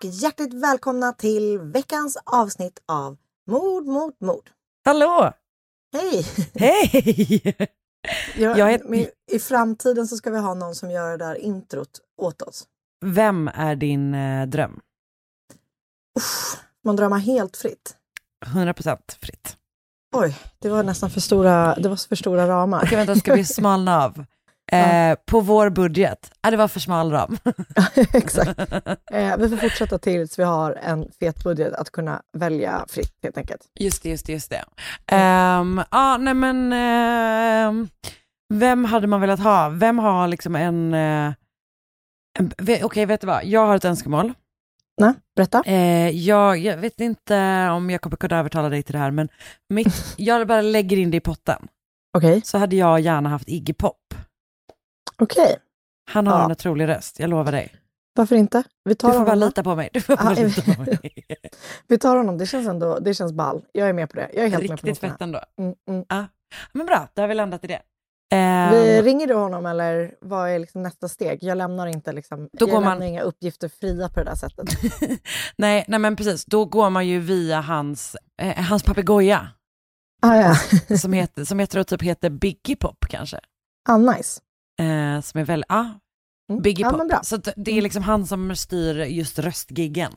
Och hjärtligt välkomna till veckans avsnitt av Mord mot mord. Hallå! Hej! Hej! Jag, Jag men I framtiden så ska vi ha någon som gör det där introt åt oss. Vem är din eh, dröm? Man drömmer helt fritt. 100% fritt. Oj, det var nästan för stora, det var för stora ramar. Okej, vänta, ska vi smalna av? Eh, på vår budget. Ah, det var för smal ram. Exakt. Eh, vi får fortsätta tills vi har en fet budget att kunna välja fritt helt enkelt. Just det, just det, just det. Ehm, ah, nej men, ehm, vem hade man velat ha? Vem har liksom en... eh, en Okej, vet du vad? Jag har ett önskemål. Nej, berätta. Eh, jag, jag vet inte om jag kommer kunna övertala dig till det här, men mitt, jag bara lägger in det i potten. Okej, Så hade jag gärna haft Iggy Pop. Okej. Han har Ja. en otrolig röst, jag lovar dig. Varför inte? Vi Du tar, får bara honom. lita på mig. Du får bara Ah, lita på mig. vi tar honom, det känns ändå, det känns ball. Jag är med på det. Jag är helt med på Riktigt fett ändå. Mm, mm. Ah. Men bra, då har vi landat i det. Ehm, Vi ringer du honom eller vad är liksom nästa steg? Jag lämnar inte liksom, Då jag går man- inga uppgifter fria på det där sättet. nej, nej men precis, då går man ju via hans, eh, hans papegoja, ah, ja. som, heter, som jag tror typ heter Biggie Pop kanske. ah, nice. Eh, som är väldigt, ah, Mm. Biggie ja, Pop. men bra. Så det är liksom han som styr just röstgiggen.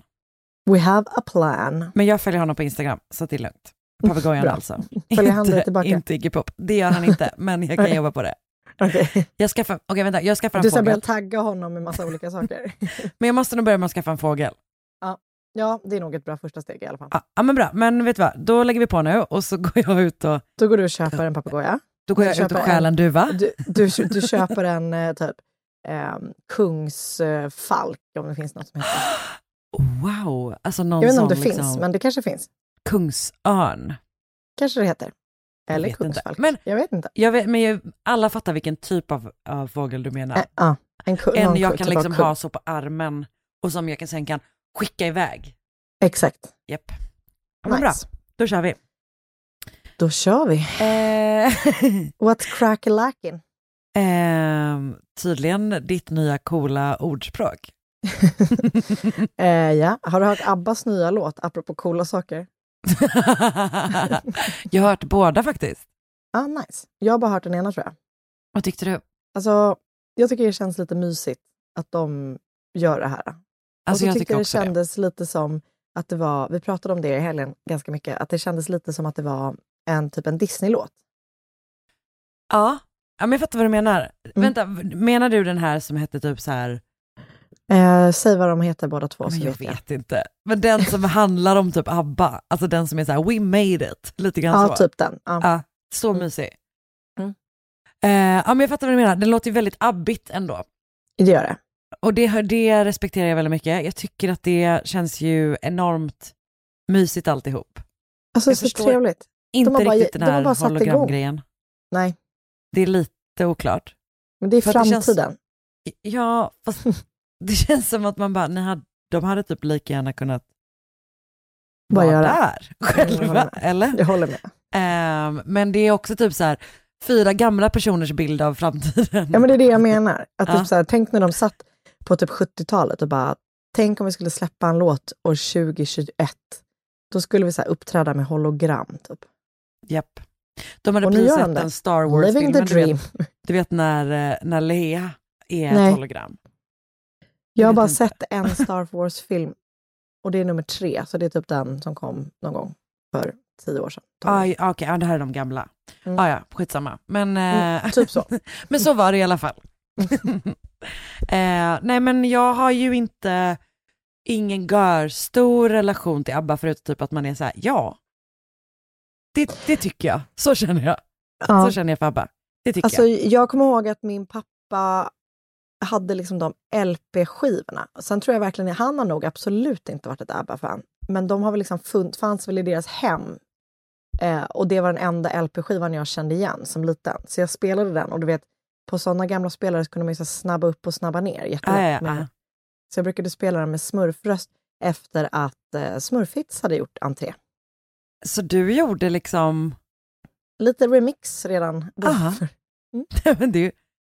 We have a plan. Men jag följer honom på Instagram, så det är lugnt. Papegojan alltså. Följer han dig inte, tillbaka? inte Iggy Pop. Det gör han inte, men jag kan jobba på det. Okej. Jag skaffar, okej vänta, jag skaffar en Du ska börja fågel. tagga honom med massa olika saker. Men jag måste nog börja med att skaffa en fågel. Ja, det är nog ett bra första steg i alla fall. Ja, ja men bra, men vet du vad, då lägger vi på nu och så går jag ut och, Då går du och köper en papegoja. Då går Du jag ut och stjäl en- duva. Du, du, du köper en eh, typ eh, kungsfalk, om det finns något som heter. Wow, alltså någon Jag vet inte om det finns, liksom, men det kanske finns. kungsörn. Kanske det heter. Eller kungsfalk. Men- jag vet inte. Jag vet, men jag, alla fattar vilken typ av, av fågel du menar. Eh, ja, en en jag kan typ liksom ha så på armen och som jag kan, sen kan skicka iväg. Exakt. Japp. Ja, men bra, Nice. då kör vi. Då kör vi. Eh, What's crack-a-lackin'? Ehm, tydligen ditt nya coola ordspråk. eh, ja. Har du hört Abbas nya låt, apropå coola saker? jag har hört båda faktiskt. Ah, nice. Jag har bara hört den ena tror jag. Vad tyckte du? Alltså, jag tycker det känns lite mysigt att de gör det här. och Alltså så jag tyckte tycker jag det också det. kändes lite som att det var, vi pratade om det i helgen ganska mycket, att det kändes lite som att det var en typ en Disney-låt. Ja. ja, men jag fattar vad du menar. Mm. Vänta, menar du den här som hette typ så här, Eh, säg vad de heter båda två men jag vet jag. vet inte, men den som handlar om typ ABBA, alltså den som är så här, we made it, lite grann Ja, så. typ den. Ja. Ja, så Mm. mysig. Mm. Eh, ja, men jag fattar vad du menar, den låter ju väldigt abbigt ändå. Det gör det. Och det, det respekterar jag väldigt mycket. Jag tycker att det känns ju enormt mysigt alltihop. Alltså Jag så förstår. trevligt. Inte bara- riktigt den de här igång. hologramgrejen. Nej, Det är lite oklart. men det är För att det känns- framtiden. Ja, fast det känns som att man bara, ni hade, de hade typ lika gärna kunnat Bara vara där själva, eller? Jag håller med. Ehm, men det är också typ så här, fyra gamla personers bild av framtiden. Ja men det är det jag menar. Att Ja. typ så här, tänk när de satt på typ 70-talet och bara, tänk om vi skulle släppa en låt år 2021. Då skulle vi så här uppträda med hologram. Typ. Japp. De hade precis sett en Star Wars-film, du du vet när, eh, när Lea är Nej. ett hologram. Jag har bara inte. sett en Star Wars-film och det är nummer tre, så det är typ den som kom någon gång för tio år sedan. Aj, Okej, ja, det här är de gamla. Mm. Ah, ja, skitsamma. Men, Mm, eh, typ så. men så var det i alla fall. eh, nej men jag har ju inte, ingen gör stor relation till ABBA förutom typ att man är så här, ja. Det, det tycker jag, så känner jag. Ja. Så känner jag för ABBA. Det tycker Alltså, jag. jag kommer ihåg att min pappa hade liksom de LP-skivorna. Sen tror jag verkligen, han har nog absolut inte varit ett ABBA-fan. Men de har väl liksom funnits, fanns väl i deras hem. Eh, och det var den enda LP-skivan jag kände igen som liten. Så jag spelade den och du vet, på sådana gamla spelare så kunde man ju snabba upp och snabba ner jättelätt. Ah, ja, med- ja. Så jag brukade spela den med smurfröst efter att eh, Smurfhits hade gjort entré. Så du gjorde liksom, Lite remix redan. Aha. men det, är ju-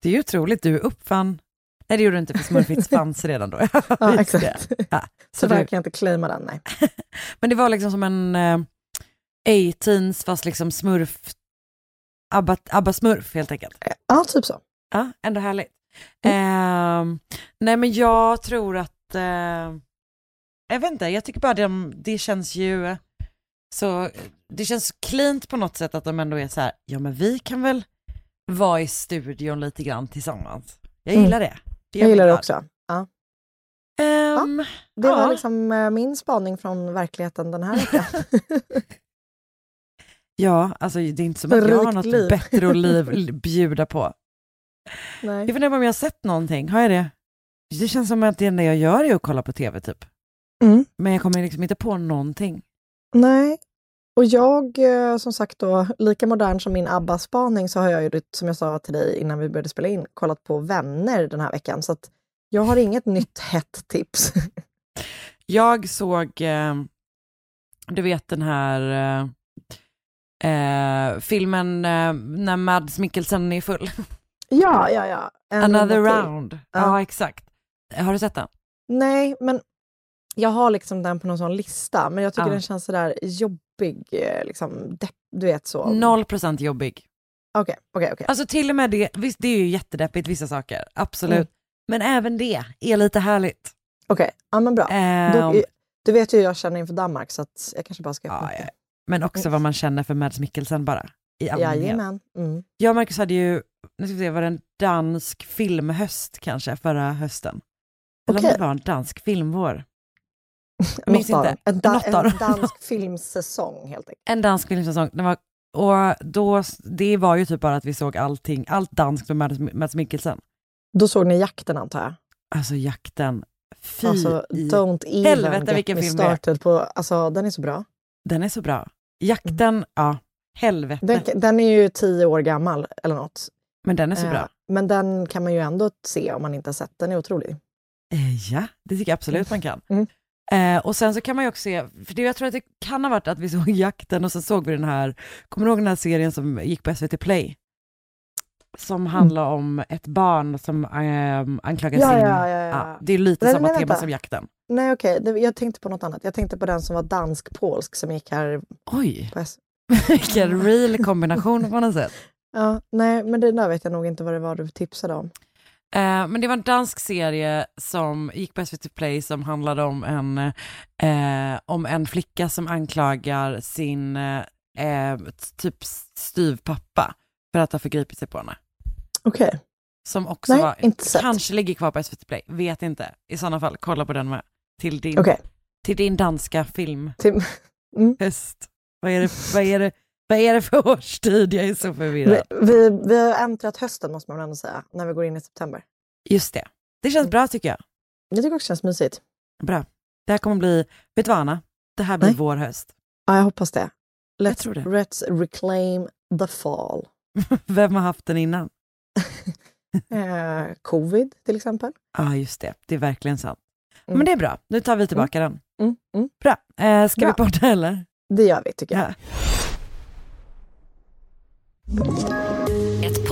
det är ju otroligt, du uppfann, nej det gjorde du inte för Smurfits fanns redan då. Ja, exakt. Ja, Så så där du- kan jag inte claima den, nej. Men det var liksom som en eh, A-teens fast liksom smurf, Abba, Abba smurf helt enkelt. Ja, typ så. Ja, ändå härligt. Ehm, nej men jag tror att, eh, jag vet inte, jag tycker bara det, det känns ju så, det känns cleant på något sätt att de ändå är så här, ja men vi kan väl vara i studion lite grann tillsammans. Jag Mm. gillar det. det gör Jag gillar det också. Ja. Ehm, Det Ja. var liksom eh, min spaning från verkligen den här veckan. Ja, alltså det är inte som att jag har något liv. bättre att liv, bjuda på. Nej. Jag funderar på om jag har sett någonting, har jag det? Det känns som att det enda jag gör är att kolla på tv typ. Mm. Men jag kommer liksom inte på någonting. Nej. Och jag, eh, som sagt då, lika modern som min ABBA-spaning så har jag ju, som jag sa till dig innan vi började spela in, kollat på Vänner den här veckan. Så att jag har inget nytt hett tips. Jag såg, eh, du vet den här eh, eh, filmen eh, när Mads Mikkelsen är full. ja, ja, ja. Another till. round. Ja. Ja. exakt. Har du sett den? Nej, men jag har liksom den på någon sån lista, men jag tycker Ja. den känns sådär jobbig. eh, Liksom, du vet så. Noll procent jobbig. Okej, okej, okej. Alltså till och med det, visst det är ju jättedeppigt vissa saker, absolut. Mm. Men även det är lite härligt. Okej, ja men bra. Ehm, Då, du vet ju hur jag känner inför Danmark, så att jag kanske bara ska Ja, ja. men också vad man känner för Mads Mikkelsen bara. I. Jajamän. Mm. Jag och Marcus hade ju, nu ska vi se, var det en dansk filmhöst kanske förra hösten? Eller om det var en dansk filmvår. Jag minns inte. En, da, en dansk filmsäsong helt enkelt. En dansk filmsäsong. Den var, och då, det var ju typ bara att vi såg allting, allt danskt med Mads, Mikkelsen. Då såg ni jakten antar jag? Alltså jakten, fy Alltså, i, don't even helvete get vilken me film det är. på, alltså den är så bra. den är så bra. Jakten, ja, helvete. Den, den är ju tio år gammal eller något. men den är så Eh, bra. Men den kan man ju ändå se om man inte har sett den. är otrolig. Eh, Ja, det tycker jag absolut man kan. Mm. Eh, och sen så kan man ju också se, för det, jag tror att det kan ha varit att vi såg jakten och så såg vi den här, kommer du ihåg den här serien som gick på SVT Play? Som Mm. handlar om ett barn som eh, anklagar Ja, sin... ja, ja, ja. det är lite samma tema vänta. som jakten. Nej okej, det- jag tänkte på något annat. Jag tänkte på den som var dansk-polsk som gick här Oj, vilken real kombination på något sätt. Ja, nej, men det där vet jag nog inte vad det var du tipsade om. Eh, men det var en dansk serie som gick på SVT Play som handlade om en, eh, om en flicka som anklagar sin eh, eh, typ styvpappa för att ha förgripit sig på henne. Okej, Som också Nej, var, inte sett. kanske ligger kvar på SVT Play, vet inte. I sådana fall, kolla på den med. Till din, okej. till din danska filmhöst. Till- Vad, är det, vad, är det, vad är det för årstid? Jag är så Vi, förvirrad. vi, vi har äntrat hösten måste man ändå säga, när vi går in i september. Just det. Det känns bra tycker jag. Jag tycker också det känns mysigt. Bra. Det här kommer bli, vet du vad Anna? Det här blir Nej. vår höst. Ja, jag hoppas det. Let's, tror det. let's reclaim the fall. Vem har haft den innan? Eh, covid till exempel. Ja, just det. Det är verkligen sant. Men det är bra, nu tar vi tillbaka den. Mm, mm. Bra. Eh, ska Bra. vi podda eller? Det gör vi tycker jag. Ja. Ett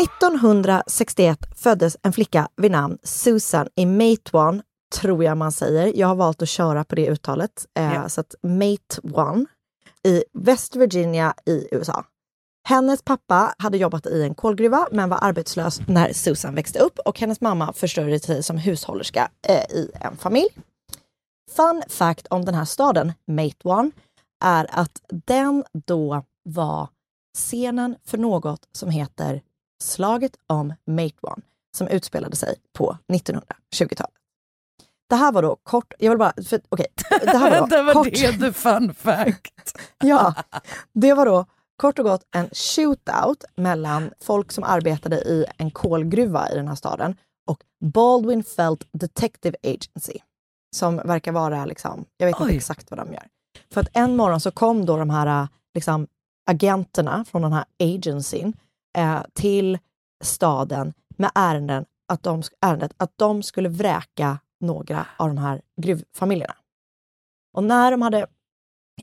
1961 föddes en flicka vid namn Susan i Matewan, tror jag man säger. Jag har valt att köra på det uttalet. Eh, Ja. Så att Matewan i West Virginia i USA. Hennes pappa hade jobbat i en kolgruva men var arbetslös när Susan växte upp och hennes mamma försörjde sig som hushållerska eh, i en familj. Fun fact om den här staden, Matewan, är att den då var scenen för något som heter Slaget om Matewan som utspelade sig på 1920-talet. Det här var då kort, jag vill bara, för, okej, det här var då det var kort, det du fun fact. ja, det var då kort och gott en shootout mellan folk som arbetade i en kolgruva i den här staden och Baldwin Felt Detective Agency som verkar vara, liksom, jag vet Oj. inte exakt vad de gör. För att en morgon så kom då de här liksom, agenterna från den här agencyn eh, till staden med ärenden att de, ärendet att de skulle vräka några av de här gruvfamiljerna. Och när de hade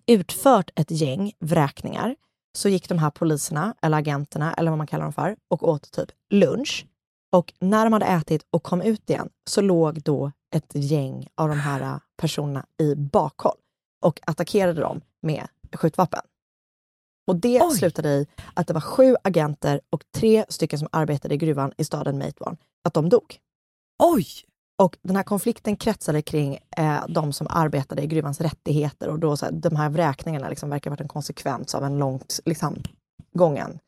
utfört ett gäng vräkningar så gick de här poliserna, eller agenterna, eller vad man kallar dem för, och åt typ lunch. Och när de hade ätit och kom ut igen så låg då ett gäng av de här personerna i bakhåll och attackerade dem med skjutvapen. Och det Oj. slutade i att det var sju agenter och tre stycken som arbetade i gruvan i staden Matewan, att de dog. Oj! Och den här konflikten kretsade kring eh, de som arbetade i gruvans rättigheter och då så här, de här vräkningarna liksom verkar ha varit en konsekvens av en långt liksom, gången.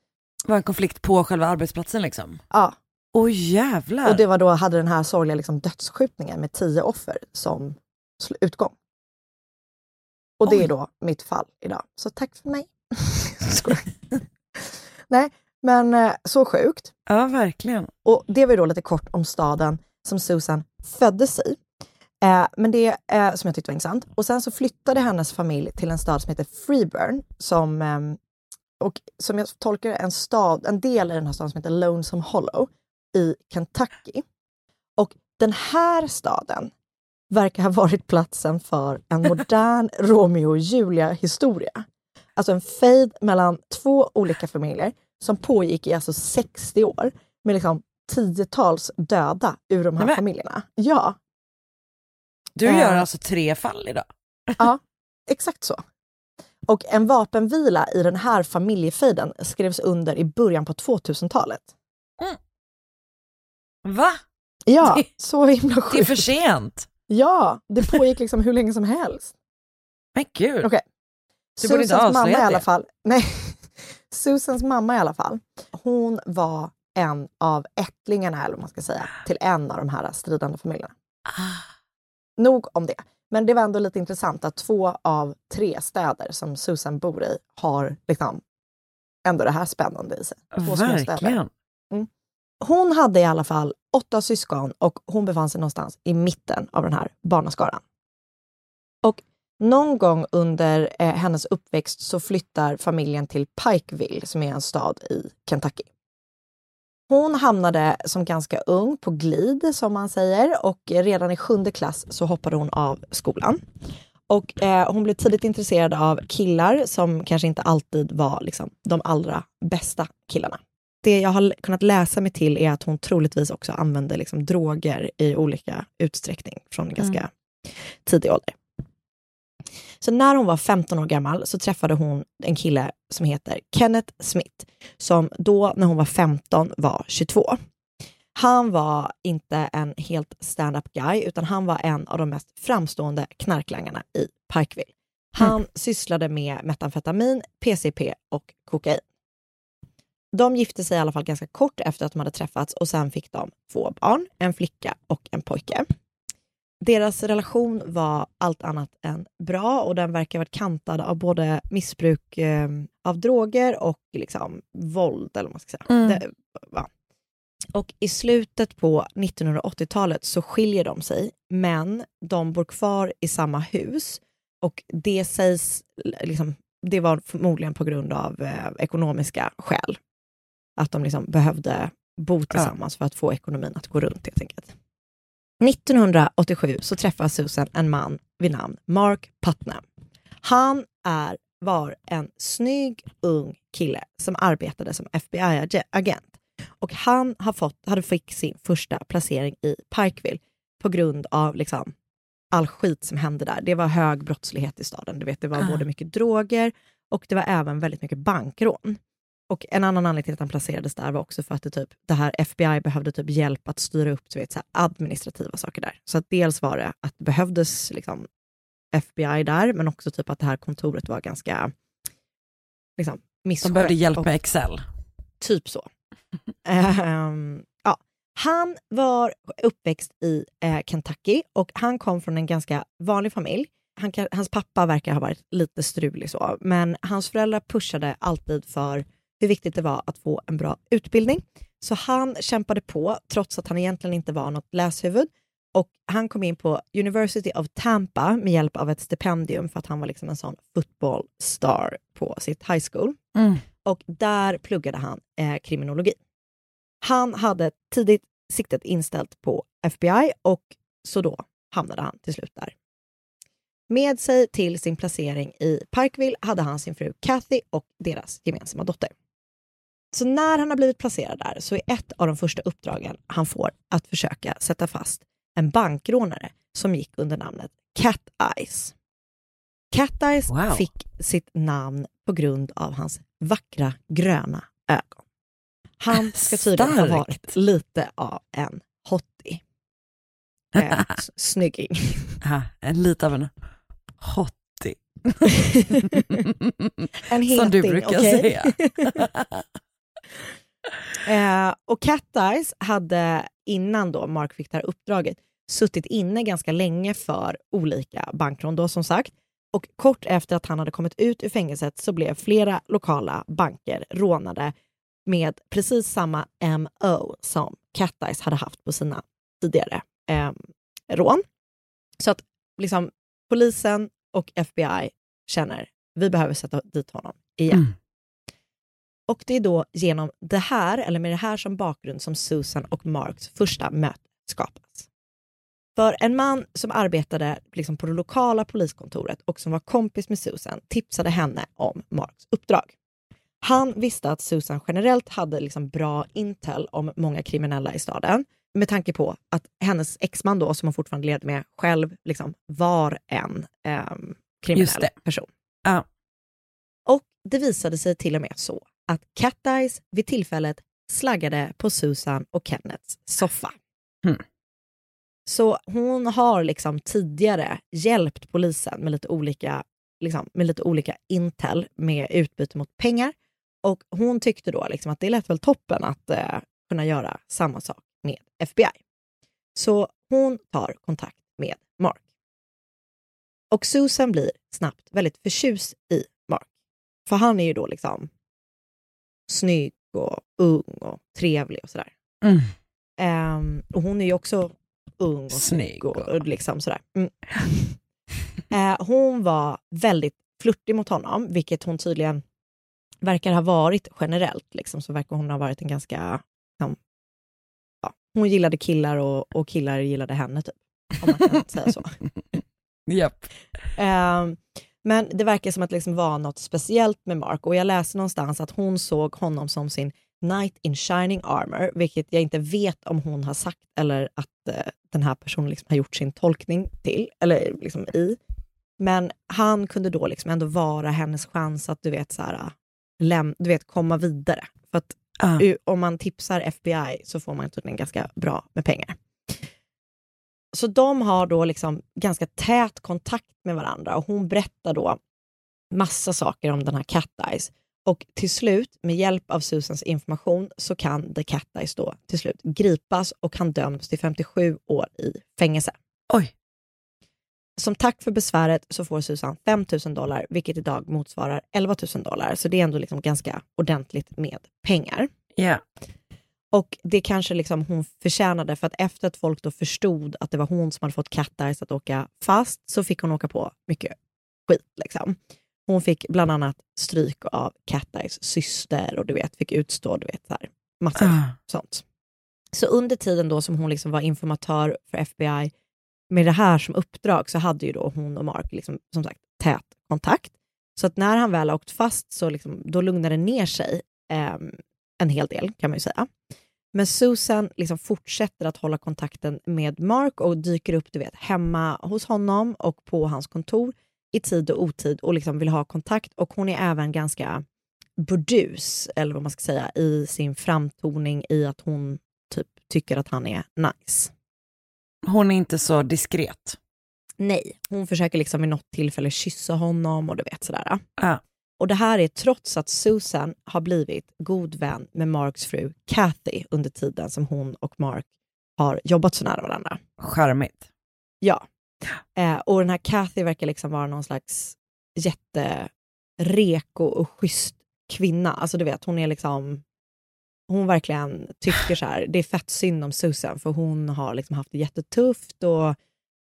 var en konflikt på själva arbetsplatsen liksom. Ja, Oj jävlar. och det var då hade den här sorgliga liksom, dödsskjutningen med tio offer som utgång. Och det Oj. är då mitt fall idag. Så tack för mig. Nej, men eh, så sjukt. Ja verkligen. Och det var ju då lite kort om staden som Susan föddes i. Eh, men det eh, som jag tyckte var intressant. Och sen så flyttade hennes familj till en stad som heter Freeburn, som, ehm, och som jag tolkar en stad, en del i den här staden som heter Lonesome Hollow i Kentucky. Och den här staden verkar ha varit platsen för en modern Romeo och Julia-historia. Alltså en fejd mellan två olika familjer som pågick i alltså 60 år med liksom tiotals döda ur de här Nämen. familjerna. Ja, Du Eh. gör alltså tre fall idag. exakt så. Och en vapenvila i den här familjefejden skrevs under i början på 2000-talet. Va? Ja, Det- så himla Det är sjukt. för sent. Ja, det pågick liksom hur länge som helst. Men gud. Okej. Du borde inte Susans mamma i alla fall. Nej, Susans mamma i alla fall. Hon var en av ättlingarna, eller man ska säga, till en av de här stridande familjerna. Nog om det. Men det var ändå lite intressant att två av tre städer som Susan bor i har liksom ändå det här spännande i sig. Två. Verkligen. Hon hade i alla fall åtta syskon och hon befann sig någonstans i mitten av den här barnaskaran. Och någon gång under eh, hennes uppväxt så flyttar familjen till Pikeville som är en stad i Kentucky. Hon hamnade som ganska ung på glid som man säger och redan i sjunde klass så hoppade hon av skolan. Och eh, hon blev tidigt intresserad av killar som kanske inte alltid var liksom, de allra bästa killarna det jag har kunnat läsa mig till är att hon troligtvis också använde liksom droger i olika utsträckning från ganska tidig ålder. Så när hon var 15 år gammal så träffade hon en kille som heter Kenneth Smith, som då när hon var 15 var 22. Han var inte en helt stand-up guy, utan han var en av de mest framstående knarklangarna i Pikeville. Han sysslade med metamfetamin, PCP och kokain. de gifte sig i alla fall ganska kort efter att de hade träffats och sen fick de två barn, en flicka och en pojke. Deras relation var allt annat än bra och den verkar ha varit kantad av både missbruk eh, av droger och liksom våld, eller vad man ska säga. Mm. Det, va. Och i slutet på 1980-talet så skiljer de sig, men de bor kvar i samma hus. Och det sägs, liksom, det var förmodligen på grund av eh, ekonomiska skäl. Att de liksom behövde bo tillsammans för att få ekonomin att gå runt helt enkelt. 1987 så träffar Susan en man vid namn Mark Putnam. Han är, var en snygg ung kille som arbetade som FBI-agent. Och han har fått, hade fick sin första placering i Pikeville på grund av liksom all skit som hände där. Det var hög brottslighet i staden. Du vet, det var Ah. både mycket droger och det var även väldigt mycket bankrån. Och en annan anledning till att han placerades där var också för att det, typ, det här FBI behövde typ hjälp att styra upp du vet, så administrativa saker där. Så att dels var det att det behövdes liksom, FBI där, men också typ att det här kontoret var ganska liksom, misskött. De behövde hjälp med Excel. Typ så. Ehm, ja. Han var uppväxt i eh, Kentucky och han kom från en ganska vanlig familj. Han hans pappa verkar ha varit lite strulig så, men hans föräldrar pushade alltid för hur viktigt det var att få en bra utbildning. Så han kämpade på trots att han egentligen inte var något läshuvud. Och han kom in på University of Tampa med hjälp av ett stipendium för att han var liksom en sån football star på sitt high school Mm. och där pluggade han eh, kriminologi. Han hade tidigt siktet inställt på FBI och så då hamnade han till slut där. Med sig till sin placering i Parkville hade han sin fru Kathy och deras gemensamma dotter. Så när han har blivit placerad där så är ett av de första uppdragen han får att försöka sätta fast en bankrånare som gick under namnet Cat Eyes. Cat Eyes Wow. fick sitt namn på grund av hans vackra gröna ögon. Han ska tydligen ha varit lite av en hottie. Eh, snygging. En lite av en hottie. En Som du heting, brukar okej? säga. Eh, och Cat Eyes hade innan då Mark fick det här uppdraget suttit inne ganska länge för olika bankrån då som sagt. Och kort efter att han hade kommit ut ur fängelset så blev flera lokala banker rånade med precis samma MO som Cat Eyes hade haft på sina tidigare eh, rån. Så att liksom, polisen och FBI känner vi behöver sätta dit honom igen. Mm. Och det är då genom det här, eller med det här som bakgrund, som Susan och Marks första möte skapas. För en man som arbetade liksom på det lokala poliskontoret och som var kompis med Susan tipsade henne om Marks uppdrag. Han visste att Susan generellt hade liksom bra intel om många kriminella i staden med tanke på att hennes exman då, som hon fortfarande levde med själv, liksom var en Just kriminell person. Ja. Det visade sig till och med så att Cat Eyes vid tillfället slaggade på Susan och Kennets soffa. Hmm. Så hon har liksom tidigare hjälpt polisen med lite olika, liksom, med lite olika intel med utbyte mot pengar. Och hon tyckte då liksom att det lät väl toppen att eh, kunna göra samma sak med FBI. Så hon tar kontakt med Mark. Och Susan blir snabbt väldigt förtjust i. För han är ju då liksom snygg och ung och trevlig och sådär. Mm. Ehm, och hon är ju också ung och Snygg och, och- liksom sådär. Mm. Eh, hon var väldigt flörtig mot honom, vilket hon tydligen verkar ha varit generellt. Liksom, så verkar hon ha varit en ganska... Liksom, ja, hon gillade killar och, och killar gillade henne, typ. Om man kan säga så. Japp. Ehm, men det verkar som att det liksom var något speciellt med Mark och jag läste någonstans att hon såg honom som sin knight in shining armor, vilket jag inte vet om hon har sagt eller att eh, den här personen liksom har gjort sin tolkning till, eller liksom i. Men han kunde då liksom ändå vara hennes chans att du vet, så här, läm- du vet komma vidare. För att Ah. u- om man tipsar FBI så får man tydligen ganska bra med pengar. Så de har då liksom ganska tät kontakt med varandra och hon berättar då massa saker om den här Cat Eyes. Och till slut, med hjälp av Susans information, så kan The Cat Eyes då till slut gripas och han döms till 57 år i fängelse. Oj. Som tack för besväret så får Susan 5 000 dollar, vilket idag motsvarar 11 000 dollar. Så det är ändå liksom ganska ordentligt med pengar. Ja. Och det kanske liksom hon förtjänade, för att efter att folk då förstod att det var hon som hade fått Eyes att åka fast, så fick hon åka på mycket skit. Liksom. Hon fick bland annat stryk av Eyes syster och du vet, fick utstå du vet, så här, massa Ah. sånt. Så under tiden då som hon liksom var informatör för FBI med det här som uppdrag så hade ju då hon och Mark liksom, som sagt tät kontakt. Så att när han väl har åkt fast så liksom, då lugnade det ner sig ehm, en hel del kan man ju säga. Men Susan liksom fortsätter att hålla kontakten med Mark och dyker upp du vet, hemma hos honom och på hans kontor i tid och otid och liksom vill ha kontakt. Och hon är även ganska burdus, eller vad man ska säga, i sin framtoning i att hon typ tycker att han är nice. Hon är inte så diskret. Nej, hon försöker liksom vid något tillfälle kyssa honom och du vet sådär. Ja. Och det här är trots att Susan har blivit god vän med Marks fru Kathy under tiden som hon och Mark har jobbat så nära varandra. Charmigt. Ja. Eh, och den här Kathy verkar liksom vara någon slags jättereko och schysst kvinna. Alltså du vet, hon är liksom hon verkligen tycker så här, det är fett synd om Susan för hon har liksom haft det jättetufft och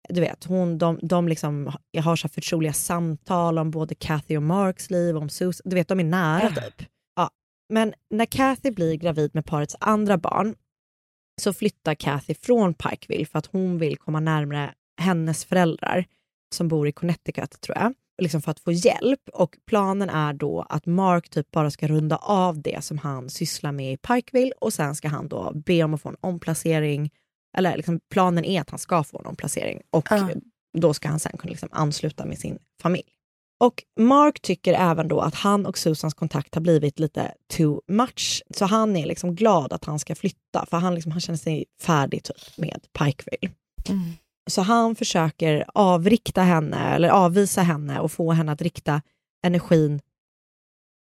du vet, hon, de, de liksom har så förtroliga samtal om både Kathy och Marks liv, om Susan, du vet de är nära typ. Ja. Men när Kathy blir gravid med parets andra barn så flyttar Kathy från Pikeville för att hon vill komma närmare hennes föräldrar som bor i Connecticut tror jag, liksom för att få hjälp. Och planen är då att Mark typ bara ska runda av det som han sysslar med i Pikeville och sen ska han då be om att få en omplacering. Eller liksom, planen är att han ska få en omplacering och Ja. då ska han sen kunna liksom ansluta med sin familj. Och Mark tycker även då att han och Susans kontakt har blivit lite too much. Så han är liksom glad att han ska flytta, för han, liksom, han känner sig färdig typ med Pikeville. Så han försöker avrikta henne, eller avvisa henne och få henne att rikta energin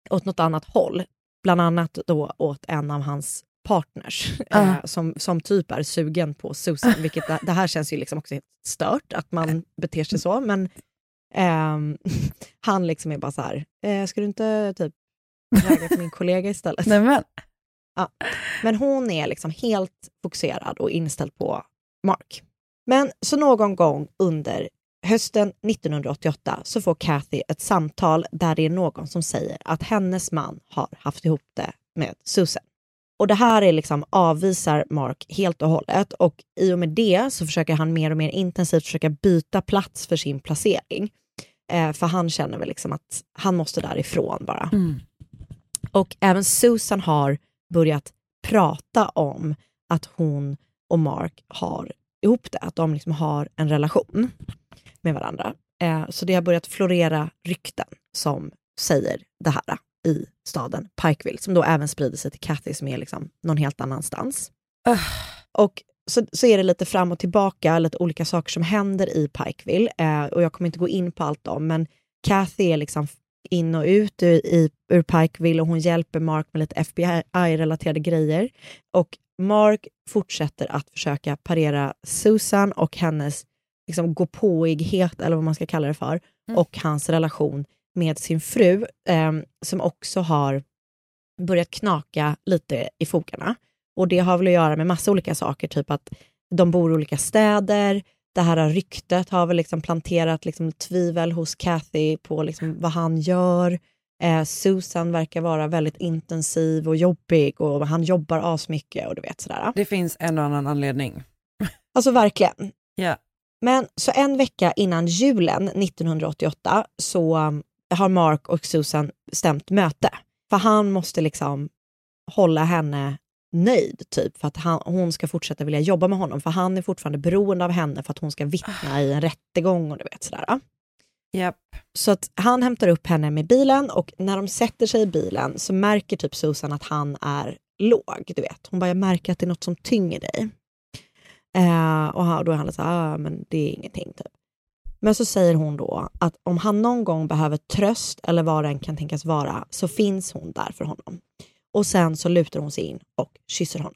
åt något annat håll. Bland annat då åt en av hans partners eh, Ah. som, som typ är sugen på Susan. Vilket det, det här känns ju liksom också helt stört att man beter sig så. Men ehm, han liksom är bara så här, eh, ska du inte typ ragga på min kollega istället? Nej, men. Men hon är liksom helt fokuserad och inställd på Mark. Men så någon gång under hösten 1988 så får Kathy ett samtal där det är någon som säger att hennes man har haft ihop det med Susan. Och det här är liksom avvisar Mark helt och hållet och i och med det så försöker han mer och mer intensivt försöka byta plats för sin placering. Eh, för han känner väl liksom att han måste därifrån bara. Mm. Och även Susan har börjat prata om att hon och Mark har ihop det, att de liksom har en relation med varandra. Eh, så det har börjat florera rykten som säger det här i staden Pikeville, som då även sprider sig till Kathy som är liksom någon helt annanstans. Ugh. Och så, så är det lite fram och tillbaka, lite olika saker som händer i Pikeville. Eh, och jag kommer inte gå in på allt dem, men Kathy är liksom in och ut ur, i, ur Pikeville och hon hjälper Mark med lite FBI-relaterade grejer. Och Mark fortsätter att försöka parera Susan och hennes liksom, gåpåighet, eller vad man ska kalla det för, och hans relation med sin fru, eh, som också har börjat knaka lite i fogarna. Och det har väl att göra med massa olika saker, typ att de bor i olika städer, det här ryktet har väl liksom planterat liksom tvivel hos Kathy på liksom vad han gör. Eh, Susan verkar vara väldigt intensiv och jobbig och han jobbar asmycket och du vet sådär. Det finns en och annan anledning. Alltså verkligen. Ja. Men så en vecka innan julen 1988 så har Mark och Susan stämt möte. För han måste liksom hålla henne nöjd, typ, för att han, hon ska fortsätta vilja jobba med honom. För han är fortfarande beroende av henne för att hon ska vittna i en rättegång och du vet sådär. Japp. Så att han hämtar upp henne med bilen och när de sätter sig i bilen så märker typ Susan att han är låg. Du vet. Hon bara, jag märker att det är något som tynger dig. Eh, och då är han så här, ah, men det är ingenting. Typ. Men så säger hon då att om han någon gång behöver tröst eller vad den kan tänkas vara så finns hon där för honom. Och sen så lutar hon sig in och kysser honom.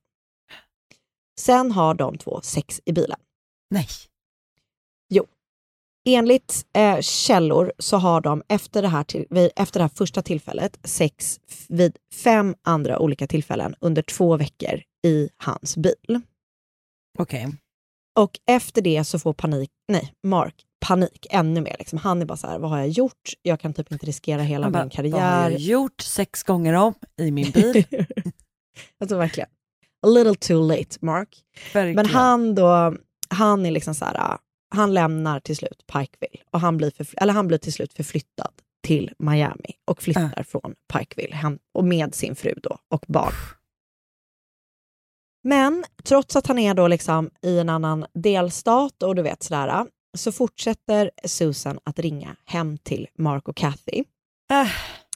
Sen har de två sex i bilen. Nej. Enligt eh, källor så har de efter det, här till, efter det här första tillfället sex vid fem andra olika tillfällen under två veckor i hans bil. Okej. Och efter det så får panik, nej, Mark panik ännu mer. Liksom. Han är bara så här, vad har jag gjort? Jag kan typ inte riskera hela Han bara, min vad har jag karriär. gjort sex gånger om i min bil? alltså verkligen. A little too late, Mark. Verkligen. Men han då, han är liksom så här, han lämnar till slut Pikeville och han blir, för, eller han blir till slut förflyttad till Miami och flyttar från Pikeville hem, och med sin fru då och barn. Men trots att han är då liksom i en annan delstat och du vet sådär, så fortsätter Susan att ringa hem till Mark och Kathy. Äh.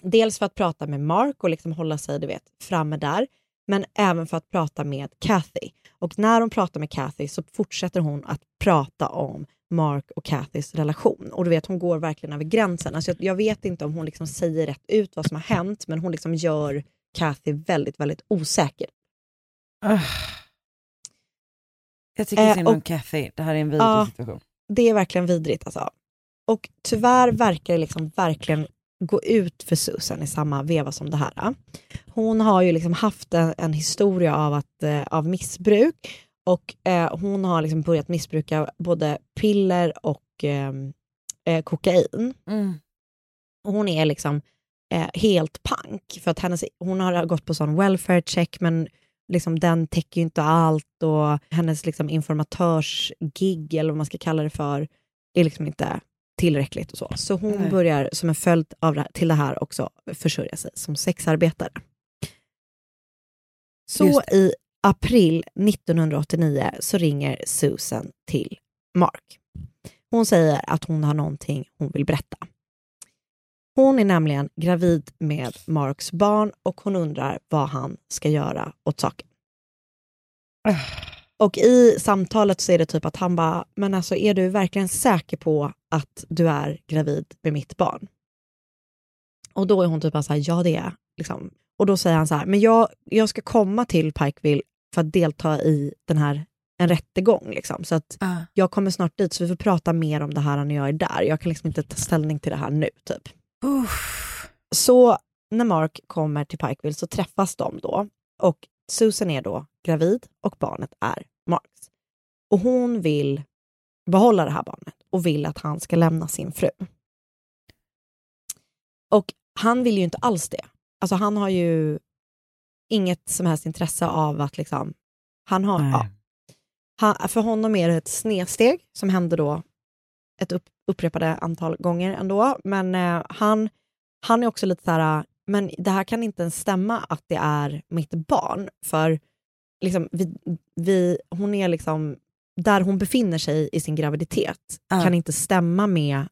Dels för att prata med Mark och liksom hålla sig du vet, framme där, men även för att prata med Kathy. Och när hon pratar med Kathy så fortsätter hon att prata om Mark och Kathys relation. Och du vet, hon går verkligen över gränsen. Alltså jag, jag vet inte om hon liksom säger rätt ut vad som har hänt, men hon liksom gör Kathy väldigt, väldigt osäker. Jag tycker Eh, synd om Kathy. Det här är en vidrig Ja. situation. Det är verkligen vidrigt alltså. Och tyvärr verkar det liksom verkligen gå ut för Susan i samma veva som det här. Hon har ju liksom haft en, en historia av, att, eh, av missbruk och eh, hon har liksom börjat missbruka både piller och eh, eh, kokain. Mm. Hon är liksom eh, helt pank för att hennes, hon har gått på sån welfare check men liksom den täcker ju inte allt och hennes liksom informatörsgig eller vad man ska kalla det för är liksom inte tillräckligt och så. Så hon Nej. börjar som en följd av det, till det här också försörja sig som sexarbetare. Så i april 1989 så ringer Susan till Mark. Hon säger att hon har någonting hon vill berätta. Hon är nämligen gravid med Marks barn och hon undrar vad han ska göra åt saken. Och i samtalet så är det typ att han bara, men alltså är du verkligen säker på att du är gravid med mitt barn? Och då är hon typ så här, ja det är jag. Liksom. Och då säger han så här, men jag, jag ska komma till Pikeville för att delta i den här, en rättegång. Liksom. Så att Ah. jag kommer snart dit så vi får prata mer om det här när jag är där. Jag kan liksom inte ta ställning till det här nu. typ. Uff. Så när Mark kommer till Pikeville så träffas de då och Susan är då gravid och barnet är Marks. Och hon vill behålla det här barnet och vill att han ska lämna sin fru. Och han vill ju inte alls det. Alltså han har ju inget som helst intresse av att liksom, han har, ja, han, för honom är det ett snedsteg som händer då ett upp, upprepade antal gånger ändå. Men eh, han, han är också lite så här, men det här kan inte ens stämma att det är mitt barn. För liksom, vi, vi, hon är liksom, där hon befinner sig i sin graviditet Ja. kan inte stämma med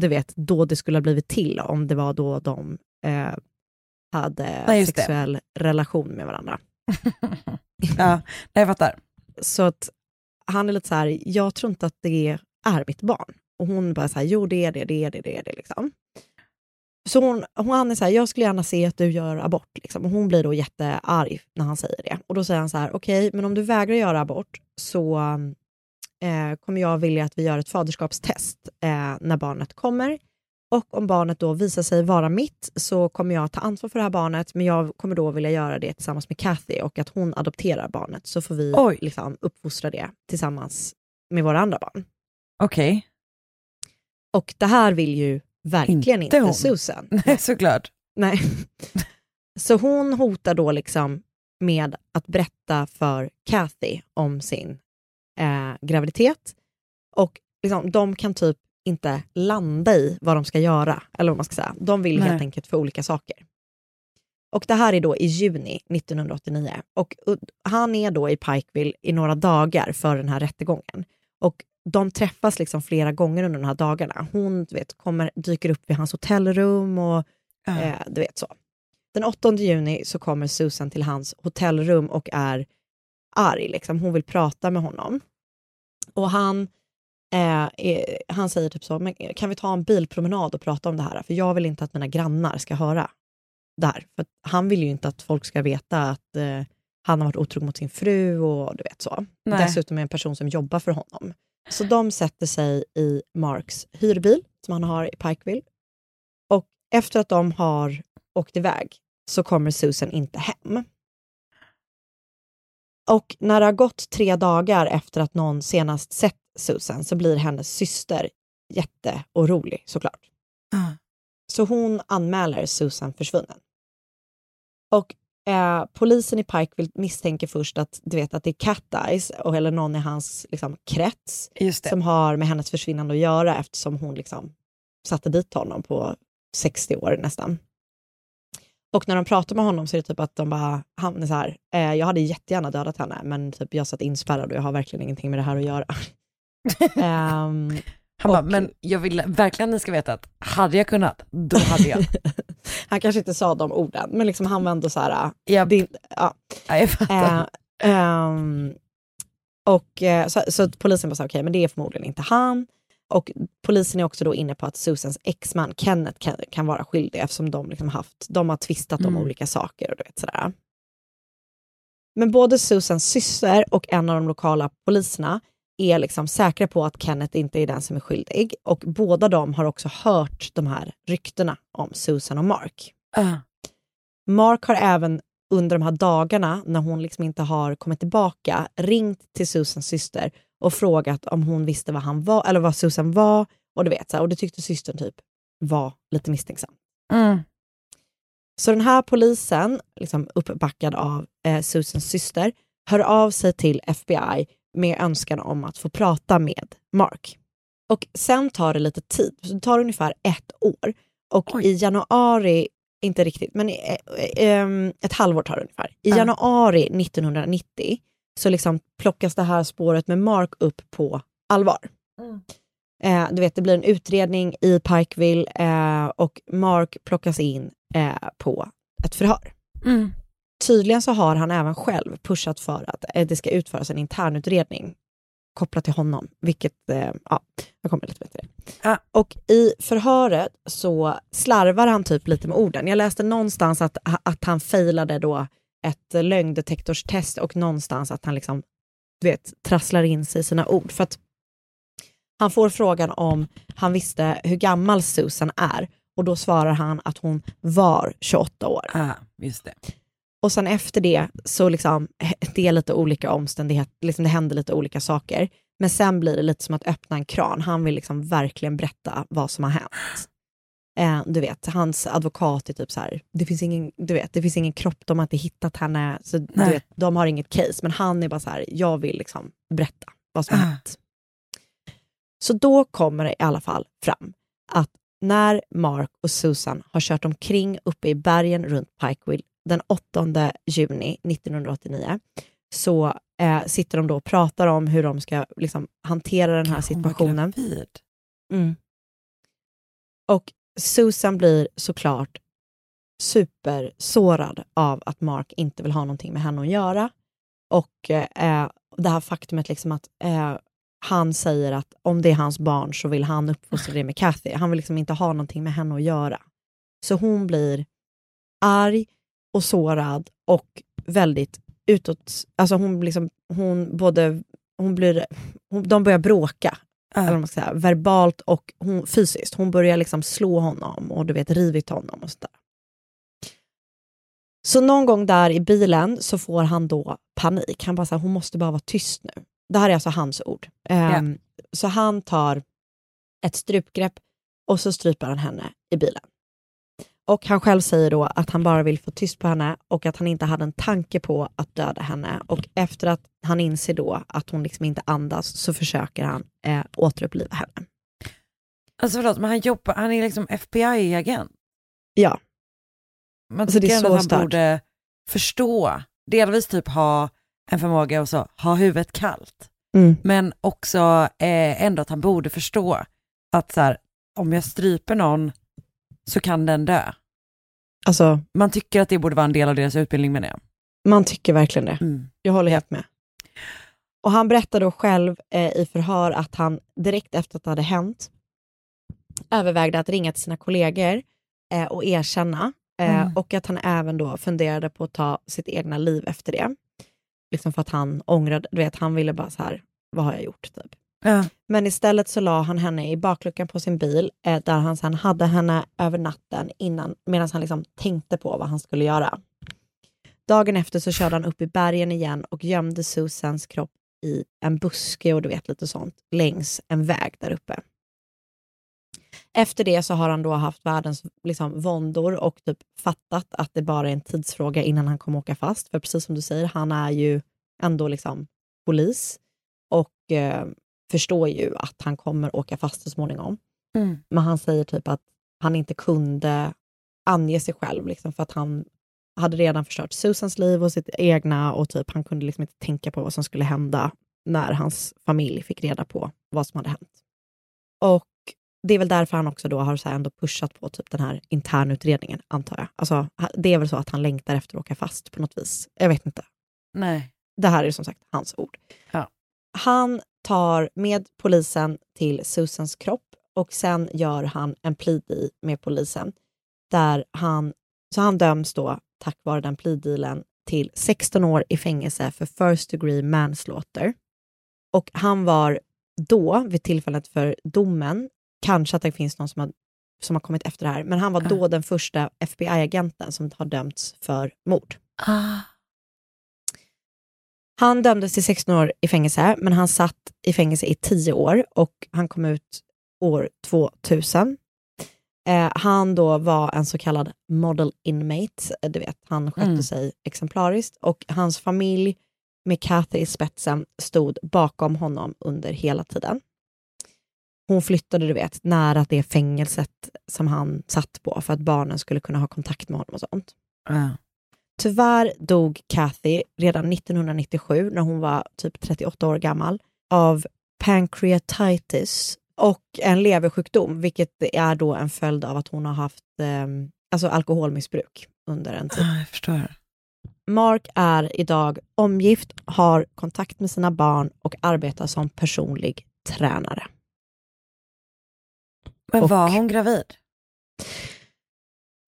du vet, då det skulle ha blivit till om det var då de eh, hade Nej, just det. sexuell relation med varandra. ja, jag fattar. Så att han är lite så här, jag tror inte att det är mitt barn. Och hon bara så här, jo det är det, det är det, det är det. Liksom. Så hon, hon, han är så här, jag skulle gärna se att du gör abort. Liksom. Och hon blir då jättearg när han säger det. Och då säger han så här, okej, men om du vägrar göra abort så eh, kommer jag vilja att vi gör ett faderskapstest eh, när barnet kommer. Och om barnet då visar sig vara mitt så kommer jag ta ansvar för det här barnet, men jag kommer då vilja göra det tillsammans med Kathy och att hon adopterar barnet så får vi Oj. liksom uppfostra det tillsammans med våra andra barn. Okej, Och det här vill ju verkligen Inte inte. Susan. nej såklart. Nej. Så hon hotar då liksom med att berätta för Kathy om sin eh, graviditet. Och liksom, de kan typ inte landa i vad de ska göra. Eller vad man ska säga. De vill Nej. helt enkelt för olika saker. Och det här är då i juni 1989. Och han är då i Pikeville i några dagar för den här rättegången. Och de träffas liksom flera gånger under de här dagarna. Hon vet, kommer, dyker upp vid hans hotellrum och Ja. Eh, du vet så. Den 8 juni så kommer Susan till hans hotellrum och är arg. Liksom. Hon vill prata med honom. Och han eh, är, han säger typ så, kan vi ta en bilpromenad och prata om det här? För jag vill inte att mina grannar ska höra det här. För han vill ju inte att folk ska veta att eh, han har varit otrogen mot sin fru och du vet så. Nej. Dessutom är en person som jobbar för honom. Så de sätter sig i Marks hyrbil som han har i Pikeville. Och efter att de har åkt iväg så kommer Susan inte hem. Och när det har gått tre dagar efter att någon senast sett Susan så blir hennes syster jätteorolig såklart. Ah. Så hon anmäler Susan försvunnen. Och eh, polisen i Pikeville misstänker först att, du vet, att det är Cat Eyes, och, eller någon i hans liksom, krets som har med hennes försvinnande att göra eftersom hon liksom satte dit honom på 60 år nästan. Och när de pratar med honom så är det typ att de bara, han är så här, eh, jag hade jättegärna dödat henne men typ jag satt inspärrad och jag har verkligen ingenting med det här att göra. Ehm, Han bara, men jag vill verkligen att ni ska veta att hade jag kunnat, då hade jag. han kanske inte sa de orden, men liksom han var ändå så här, Ja, det, ja. ja, jag fattar. Eh, ehm, och eh, så, så polisen bara okej, men det är förmodligen inte han. Och polisen är också då inne på att Susans exman Kenneth kan, kan vara skyldig eftersom de, liksom haft, de har tvistat om Mm. olika saker. Och du vet, sådär. Men både Susans syster och en av de lokala poliserna är liksom säkra på att Kenneth inte är den som är skyldig. Och båda de har också hört de här ryktena om Susan och Mark. Ah. Mark har även under de här dagarna när hon liksom inte har kommit tillbaka ringt till Susans syster och frågat om hon visste vad han var eller vad Susan var och du vet så här, och det tyckte systern typ var lite misstänksam. Mm. Så den här polisen, liksom uppbackad av eh, Susans syster, hör av sig till FBI med önskan om att få prata med Mark. Och sen tar det lite tid, så det tar ungefär ett år. Och Oj. i januari, inte riktigt, men eh, eh, ehm, ett halvår tar det ungefär. I Ja. januari 1990 så liksom plockas det här spåret med Mark upp på allvar. Mm. Eh, du vet, det blir en utredning i Pikeville eh, och Mark plockas in eh, på ett förhör. Mm. Tydligen så har han även själv pushat för att eh, det ska utföras en internutredning kopplat till honom, vilket, eh, ja, jag kommer lite bättre. Ja. Och i förhöret så slarvar han typ lite med orden. Jag läste någonstans att, att han failade då ett lögndetektorstest och någonstans att han liksom, du vet, trasslar in sig i sina ord. För att han får frågan om han visste hur gammal Susan är och då svarar han att hon var 28 år. Ah, just det. Och sen efter det så liksom, det är lite olika omständigheter, liksom det händer lite olika saker. Men sen blir det lite som att öppna en kran. Han vill liksom verkligen berätta vad som har hänt. Eh, du vet, hans advokat är typ så här, det finns ingen, du vet, det finns ingen kropp, de har inte hittat henne, så du vet, de har inget case. Men han är bara så här, jag vill liksom berätta vad som har Ah. hänt. Så då kommer det i alla fall fram att när Mark och Susan har kört omkring uppe i bergen runt Pikeville den 8 juni 1989 så eh, sitter de då och pratar om hur de ska liksom, hantera den här situationen. Mm. Och Susan blir såklart supersårad av att Mark inte vill ha någonting med henne att göra. Och eh, det här faktumet liksom att eh, han säger att om det är hans barn så vill han uppfostra det med Kathy. Han vill liksom inte ha någonting med henne att göra. Så hon blir arg och sårad och väldigt utåt, alltså hon liksom, hon både, hon blir, hon, de börjar bråka Ah. eller man ska säga, verbalt och hon, fysiskt. Hon börjar liksom slå honom och du vet rivit honom och sådär. Så någon gång där i bilen så får han då panik. Han bara så här, hon måste bara vara tyst nu. Det här är alltså hans ord. Ehm, Så han tar ett strupgrepp och så stryper han henne i bilen. Och han själv säger då att han bara vill få tyst på henne och att han inte hade en tanke på att döda henne. Och efter att han inser då att hon liksom inte andas så försöker han eh, återuppliva henne. Alltså förlåt, men han jobbar, han är liksom FBI-agent. Ja, Man Alltså, det tycker är ändå så att han starkt. borde förstå, delvis typ ha en förmåga och så ha huvudet kallt. Mm. Men också eh, ändå att han borde förstå att så här, om jag stryper någon så kan den dö. alltså Man tycker att det borde vara en del av deras utbildning med det. man tycker verkligen det. Mm. Jag håller helt med. Och han berättade då själv eh, i förhör att han direkt efter att det hade hänt övervägde att ringa till sina kollegor eh, och erkänna. Eh, Mm. Och att han även då funderade på att ta sitt egna liv efter det. Liksom för att han ångrade, du vet, han ville bara så här, vad har jag gjort? Typ. Ja. Men istället så la han henne i bakluckan på sin bil, eh, där han sen hade henne över natten innan, medan han liksom tänkte på vad han skulle göra. Dagen efter så körde han upp i bergen igen och gömde Susans kropp i en buske och du vet lite sånt, längs en väg där uppe. Efter det så har han då haft världens liksom, våndor och typ fattat att det bara är en tidsfråga innan han kommer åka fast. För precis som du säger, han är ju ändå liksom polis och eh, förstår ju att han kommer åka fast så småningom. Mm. Men han säger typ att han inte kunde ange sig själv liksom, för att han hade redan förstört Susans liv och sitt egna och typ han kunde liksom inte tänka på vad som skulle hända när hans familj fick reda på vad som hade hänt. Och det är väl därför han också då har så ändå pushat på typ den här internutredningen, antar jag. Alltså, det är väl så att han längtar efter att åka fast på något vis. Jag vet inte. Nej. Det här är som sagt hans ord. Ja. Han tar med polisen till Susans kropp och sen gör han en plea deal med polisen. Där han, så han döms då, tack vare den plea dealen, till 16 år i fängelse för first degree manslaughter. Och han var då, vid tillfället för domen, kanske att det finns någon som har, som har kommit efter det här, men han var då den första FBI-agenten som har dömts för mord. Ah. Han dömdes till 16 år i fängelse, men han satt i fängelse i 10 år och han kom ut år 2000. Eh, han då var en så kallad model inmate, eh, du vet, han skötte Mm. sig exemplariskt och hans familj med Kathy i spetsen stod bakom honom under hela tiden. Hon flyttade, du vet, nära det fängelset som han satt på för att barnen skulle kunna ha kontakt med honom och sånt. Ja. Tyvärr dog Kathy redan 1997 när hon var typ 38 år gammal av pancreatitis och en leversjukdom, vilket är då en följd av att hon har haft eh, alltså alkoholmissbruk under en tid. Ah, jag förstår. Mark är idag omgift, har kontakt med sina barn och arbetar som personlig tränare. Men Och- var hon gravid?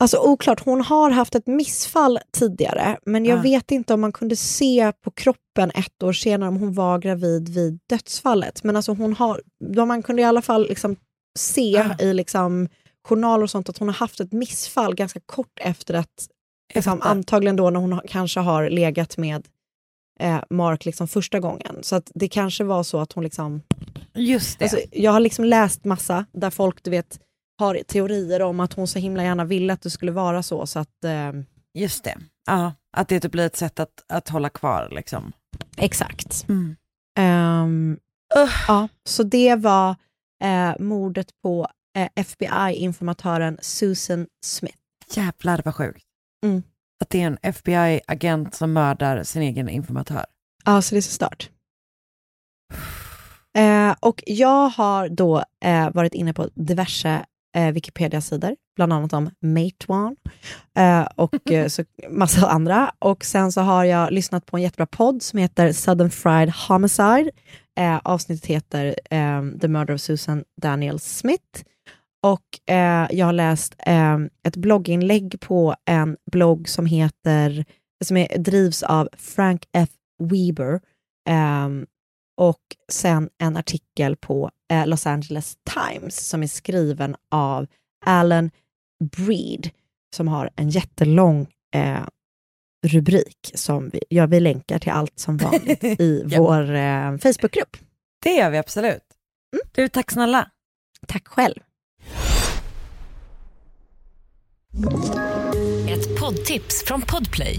Alltså oklart, hon har haft ett missfall tidigare, men jag Ah. vet inte om man kunde se på kroppen ett år senare om hon var gravid vid dödsfallet. Men alltså hon har, man kunde i alla fall liksom se Ah. i liksom journaler och sånt att hon har haft ett missfall ganska kort efter att, liksom, antagligen då när hon kanske har legat med eh, Mark liksom första gången. Så att det kanske var så att hon liksom Just det. Alltså, jag har liksom läst massa där folk du vet, har teorier om att hon så himla gärna ville att det skulle vara så. så att, eh, Just det. Ja, att det typ blir ett sätt att, att hålla kvar liksom. exakt. Mm. Ehm, ja, så det var eh, mordet på eh, FBI-informatören Susan Smith. Jävlar vad sjukt. Mm. Att det är en FBI-agent som mördar sin egen informatör. Ja, så det är så stört. Eh, och jag har då eh, varit inne på diverse eh, Wikipedia-sidor, bland annat om Mate One eh, och eh, så, massa andra. Och sen så har jag lyssnat på en jättebra podd som heter Southern Fried Homicide. Eh, avsnittet heter eh, The Murder of Susan Daniel Smith. Och eh, jag har läst eh, ett blogginlägg på en blogg som heter, som är, drivs av Frank F. Weber. Ehm, och sen en artikel på eh, Los Angeles Times som är skriven av Alan Breed som har en jättelång eh, rubrik som vi, ja, vi länkar till allt som vanligt i Ja. vår eh, Facebookgrupp. Det gör vi absolut. Du, tack snälla. Tack själv. Ett poddtips från Podplay.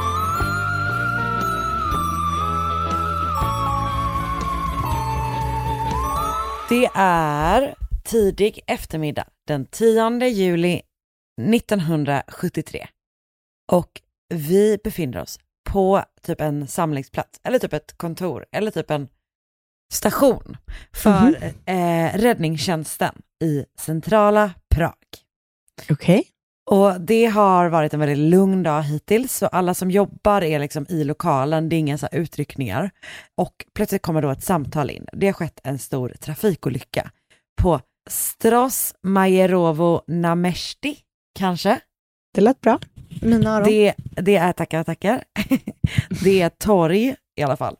Det är tidig eftermiddag den 10 juli 1973. Och vi befinner oss på typ en samlingsplats, eller typ ett kontor, eller typ en station för Mhm. eh, räddningstjänsten i centrala Prag. Okej. Och det har varit en väldigt lugn dag hittills, så alla som jobbar är liksom i lokalen, det är inga så här utryckningar. Och plötsligt kommer då ett samtal in. Det har skett en stor trafikolycka på Stros Majerovo Namesti, kanske? Det lät bra. Mina öron. Det, det är, tackar, tackar. det är ett torg i alla fall,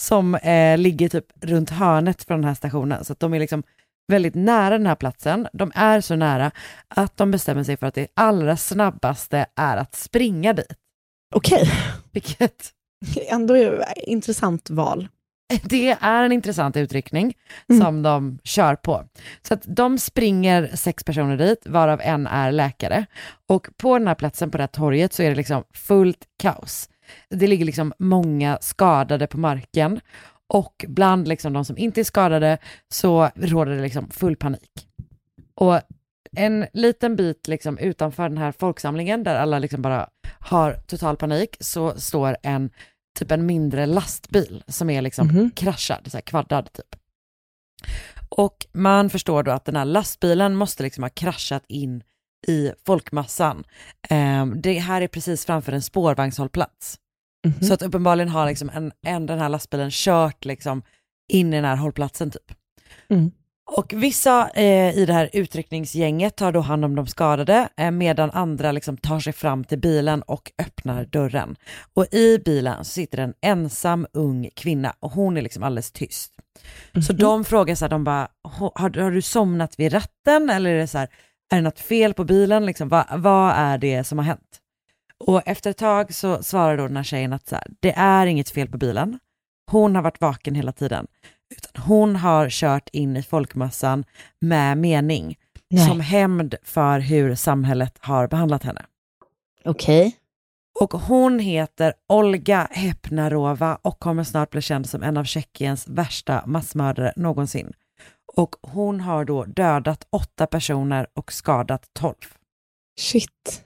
som eh, ligger typ runt hörnet från den här stationen. Så att de är liksom väldigt nära den här platsen. De är så nära att de bestämmer sig för att det allra snabbaste är att springa dit. Okej. Vilket Ändå är det intressant val. det är en intressant utryckning Mm. som de kör på. Så att de springer sex personer dit, varav en är läkare. Och på den här platsen, på det här torget, så är det liksom fullt kaos. Det ligger liksom många skadade på marken och bland liksom de som inte är skadade så råder det liksom full panik. Och en liten bit liksom utanför den här folksamlingen där alla liksom bara har total panik så står en typ en mindre lastbil som är liksom Mhm. kraschad, så här kvaddad typ. Och man förstår då att den här lastbilen måste liksom ha kraschat in i folkmassan. Ehm, det här är precis framför en spårvagnshållplats. Mhm. Så att uppenbarligen har liksom en, en, den här lastbilen kört liksom in i den här hållplatsen typ. Mm. Och vissa eh, i det här utryckningsgänget tar då hand om de skadade eh, medan andra liksom tar sig fram till bilen och öppnar dörren. Och i bilen sitter en ensam ung kvinna och hon är liksom alldeles tyst. Så de frågar så här, de bara, "Ho- har, har du somnat vid ratten eller är det så här, är det något fel på bilen? Liksom, vad, vad är det som har hänt? Och efter ett tag så svarar då den här tjejen att så här, det är inget fel på bilen. Hon har varit vaken hela tiden. Utan hon har kört in i folkmassan med mening. Nej. Som hämnd för hur samhället har behandlat henne. Okej. Och hon heter Olga Hepnarova och kommer snart bli känd som en av Tjeckiens värsta massmördare någonsin. Och hon har då dödat åtta personer och skadat tolv. Shit.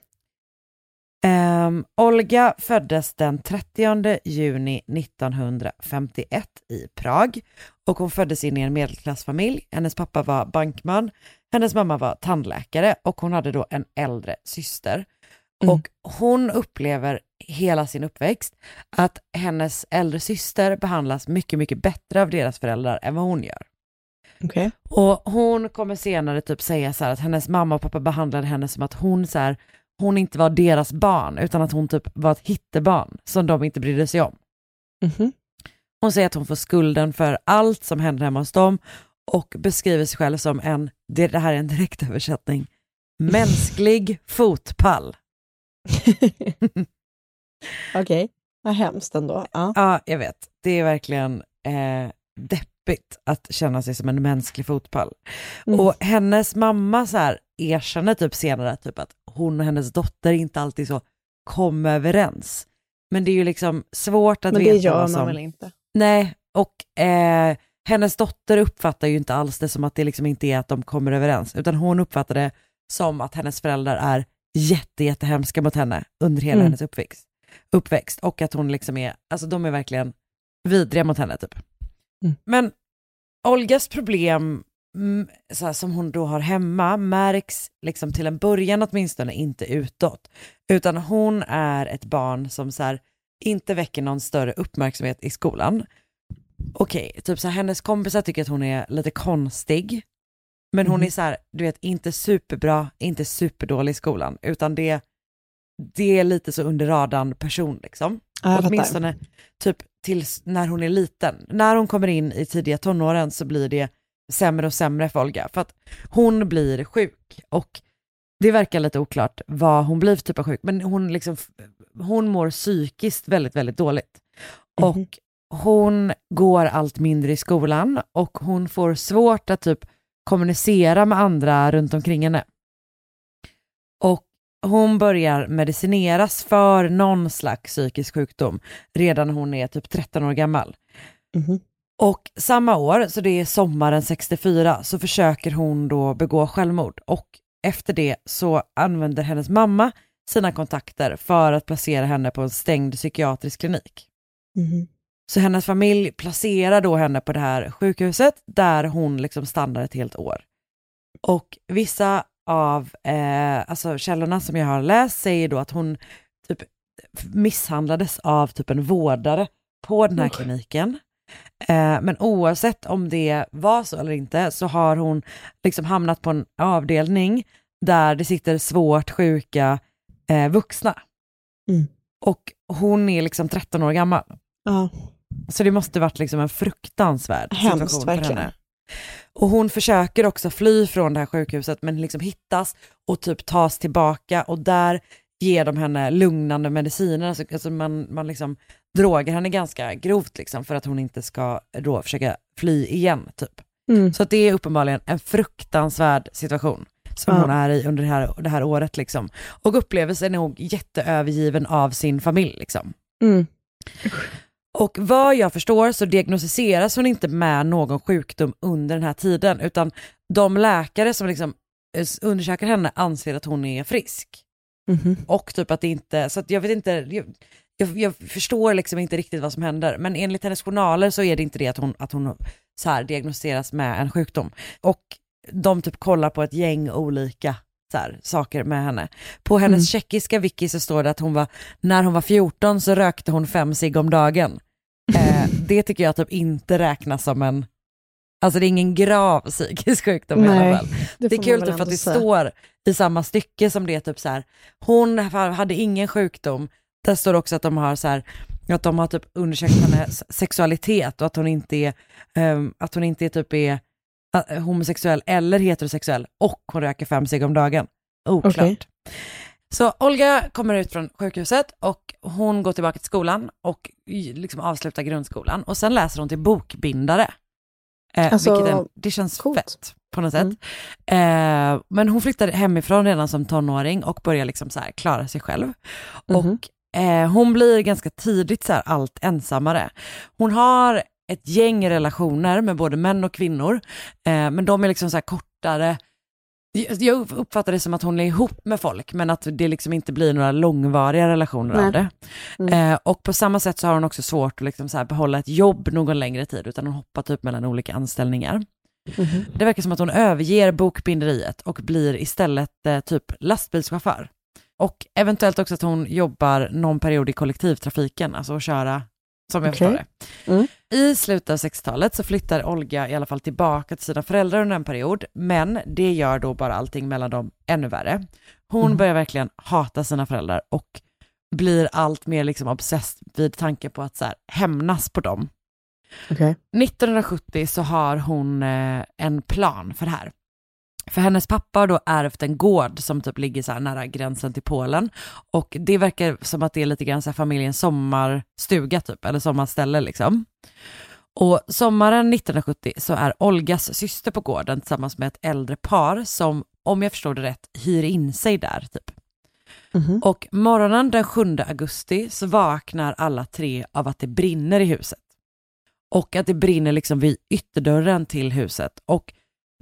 Ehm, Olga föddes den 30 juni 1951 i Prag och hon föddes in i en medelklassfamilj. Hennes pappa var bankman, hennes mamma var tandläkare och hon hade då en äldre syster. Mm. Och hon upplever hela sin uppväxt att hennes äldre syster behandlas mycket, mycket bättre av deras föräldrar än vad hon gör. Okej. Och hon kommer senare typ säga så här att hennes mamma och pappa behandlade henne som att hon så här, hon inte var deras barn utan att hon typ var ett hittebarn som de inte brydde sig om. Mhm. Hon säger att hon får skulden för allt som händer hemma hos dem och beskriver sig själv som en, det, här är en direktöversättning, mänsklig fotpall. Okej. Vad hemskt ändå. Ja. Ja, jag vet. Det är verkligen eh, deppigt att känna sig som en mänsklig fotpall. Mm. Och hennes mamma så här erkänner typ senare typ att hon och hennes dotter inte alltid så kom överens. Men det är ju liksom svårt att Men veta det gör vad man som... väl inte? Nej, och eh, hennes dotter uppfattar ju inte alls det som att det liksom inte är att de kommer överens, utan hon uppfattar det som att hennes föräldrar är jätte, jättehemska mot henne under hela Mm. hennes uppväxt. uppväxt. Och att hon liksom är, alltså de är verkligen vidriga mot henne typ. Mm. Men Olgas problem så här, som hon då har hemma märks liksom till en början åtminstone inte utåt. Utan hon är ett barn som så här, inte väcker någon större uppmärksamhet i skolan. Okej, typ så här, hennes kompisar tycker att hon är lite konstig. Men hon Mhm. är så här, du vet, inte superbra, inte superdålig i skolan, utan det, det är lite så under radarn person liksom. Ja. Åtminstone typ tills när hon är liten. När hon kommer in i tidiga tonåren så blir det sämre och sämre för Olga. För att hon blir sjuk och det verkar lite oklart vad hon blir för typ av sjuk, men hon, liksom, hon mår psykiskt väldigt, väldigt dåligt. Mhm. Och hon går allt mindre i skolan och hon får svårt att typ kommunicera med andra runt omkring henne. Och hon börjar medicineras för någon slags psykisk sjukdom redan när hon är typ 13 år gammal. Mhm. Och samma år, så det är sommaren 64, så försöker hon då begå självmord. Och efter det så använder hennes mamma sina kontakter för att placera henne på en stängd psykiatrisk klinik. Mhm. Så hennes familj placerar då henne på det här sjukhuset där hon liksom stannar ett helt år. Och vissa av eh, alltså källorna som jag har läst säger då att hon typ misshandlades av typ en vårdare på den här kliniken. Eh, men oavsett om det var så eller inte så har hon liksom hamnat på en avdelning där det sitter svårt sjuka eh, vuxna. Mm. Och hon är liksom 13 år gammal. Ja. Så det måste varit liksom en fruktansvärd Hemskt, situation för verkligen. henne. Och hon försöker också fly från det här sjukhuset men liksom hittas och typ tas tillbaka och där ger de henne lugnande mediciner. Alltså, alltså man, man liksom drogar henne ganska grovt liksom för att hon inte ska då försöka fly igen typ. Mm. Så att det är uppenbarligen en fruktansvärd situation som Ja. hon är i under det här, det här året liksom. Och upplever sig nog jätteövergiven av sin familj liksom. Mm. Och vad jag förstår så diagnostiseras hon inte med någon sjukdom under den här tiden, utan de läkare som liksom eh, undersöker henne anser att hon är frisk. Mhm. Och typ att det inte, så jag vet inte, jag, jag, förstår liksom inte riktigt vad som händer, men enligt hennes journaler så är det inte det att hon, att hon så här diagnostiseras med en sjukdom. Och de typ kollar på ett gäng olika så här, saker med henne. På hennes Mm. tjeckiska wiki så står det att hon var, när hon var 14 så rökte hon fem cigg om dagen. Eh, det tycker jag typ inte räknas som en, alltså det är ingen grav psykisk sjukdom i alla Nej, fall. det Det är kul typ att det står i samma stycke som det typ så här, hon hade ingen sjukdom, där står också att de har så här, att de har typ undersökt hennes sexualitet och att hon inte är, ehm, att hon inte är typ är eh, homosexuell eller heterosexuell och hon röker fem cigg om dagen. Oklart. Okej. Så Olga kommer ut från sjukhuset och hon går tillbaka till skolan och liksom avslutar grundskolan och sen läser hon till bokbindare. Eh, Alltså, är, det känns coolt. fett på något sätt. Eh, men hon flyttar hemifrån redan som tonåring och börjar liksom så här klara sig själv. Mhm. Och eh, hon blir ganska tidigt så här allt ensammare. Hon har ett gäng relationer med både män och kvinnor, eh, men de är liksom så här kortare. Jag- uppfattar det som att hon är ihop med folk, men att det liksom inte blir några långvariga relationer av Nej. det. Mm. Eh, och på samma sätt så har hon också svårt att liksom så här behålla ett jobb någon längre tid, utan hon hoppar typ mellan olika anställningar. Mhm. Det verkar som att hon överger bokbinderiet och blir istället eh, typ lastbilschaufför. Och eventuellt också att hon jobbar någon period i kollektivtrafiken, alltså att köra, som jag Okej. förstår det. Mm. I slutet av 60-talet så flyttar Olga i alla fall tillbaka till sina föräldrar under en period, men det gör då bara allting mellan dem ännu värre. Hon Mm. börjar verkligen hata sina föräldrar och blir allt mer liksom obsessed vid tanken på att så här, hämnas på dem. Okej. 1970 så har hon eh, en plan för det här. För hennes pappa har då ärvt en gård som typ ligger så här nära gränsen till Polen. Och det verkar som att det är lite grann så här familjens sommarstuga typ, eller sommarställe liksom. Och sommaren 1970 så är Olgas syster på gården tillsammans med ett äldre par som, om jag förstår det rätt, hyr in sig där typ. Mhm. Och morgonen den 7 augusti så vaknar alla tre av att det brinner i huset. Och att det brinner liksom vid ytterdörren till huset. Och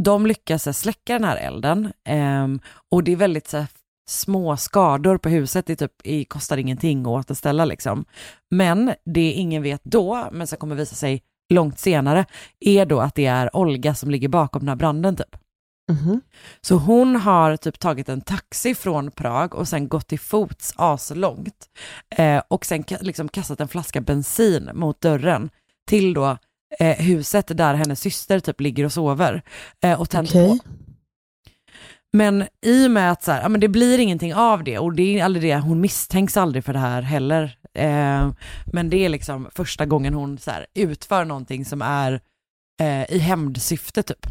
de lyckas här, släcka den här elden. ehm, och det är väldigt här, små skador på huset. Det typ, i, kostar ingenting att återställa liksom. Men det ingen vet då, men som kommer visa sig långt senare, är då att det är Olga som ligger bakom den här branden typ. Mhm. Så hon har typ tagit en taxi från Prag och sen gått till fots aslångt. Eh, och sen liksom kastat en flaska bensin mot dörren till då eh, huset där hennes syster typ ligger och sover. Eh, och tänt Okej. på. Men i och med att så här, ja, men det blir ingenting av det och det är aldrig det, hon misstänks aldrig för det här heller. Eh, men det är liksom första gången hon så här, utför någonting som är eh, i hämndsyfte typ.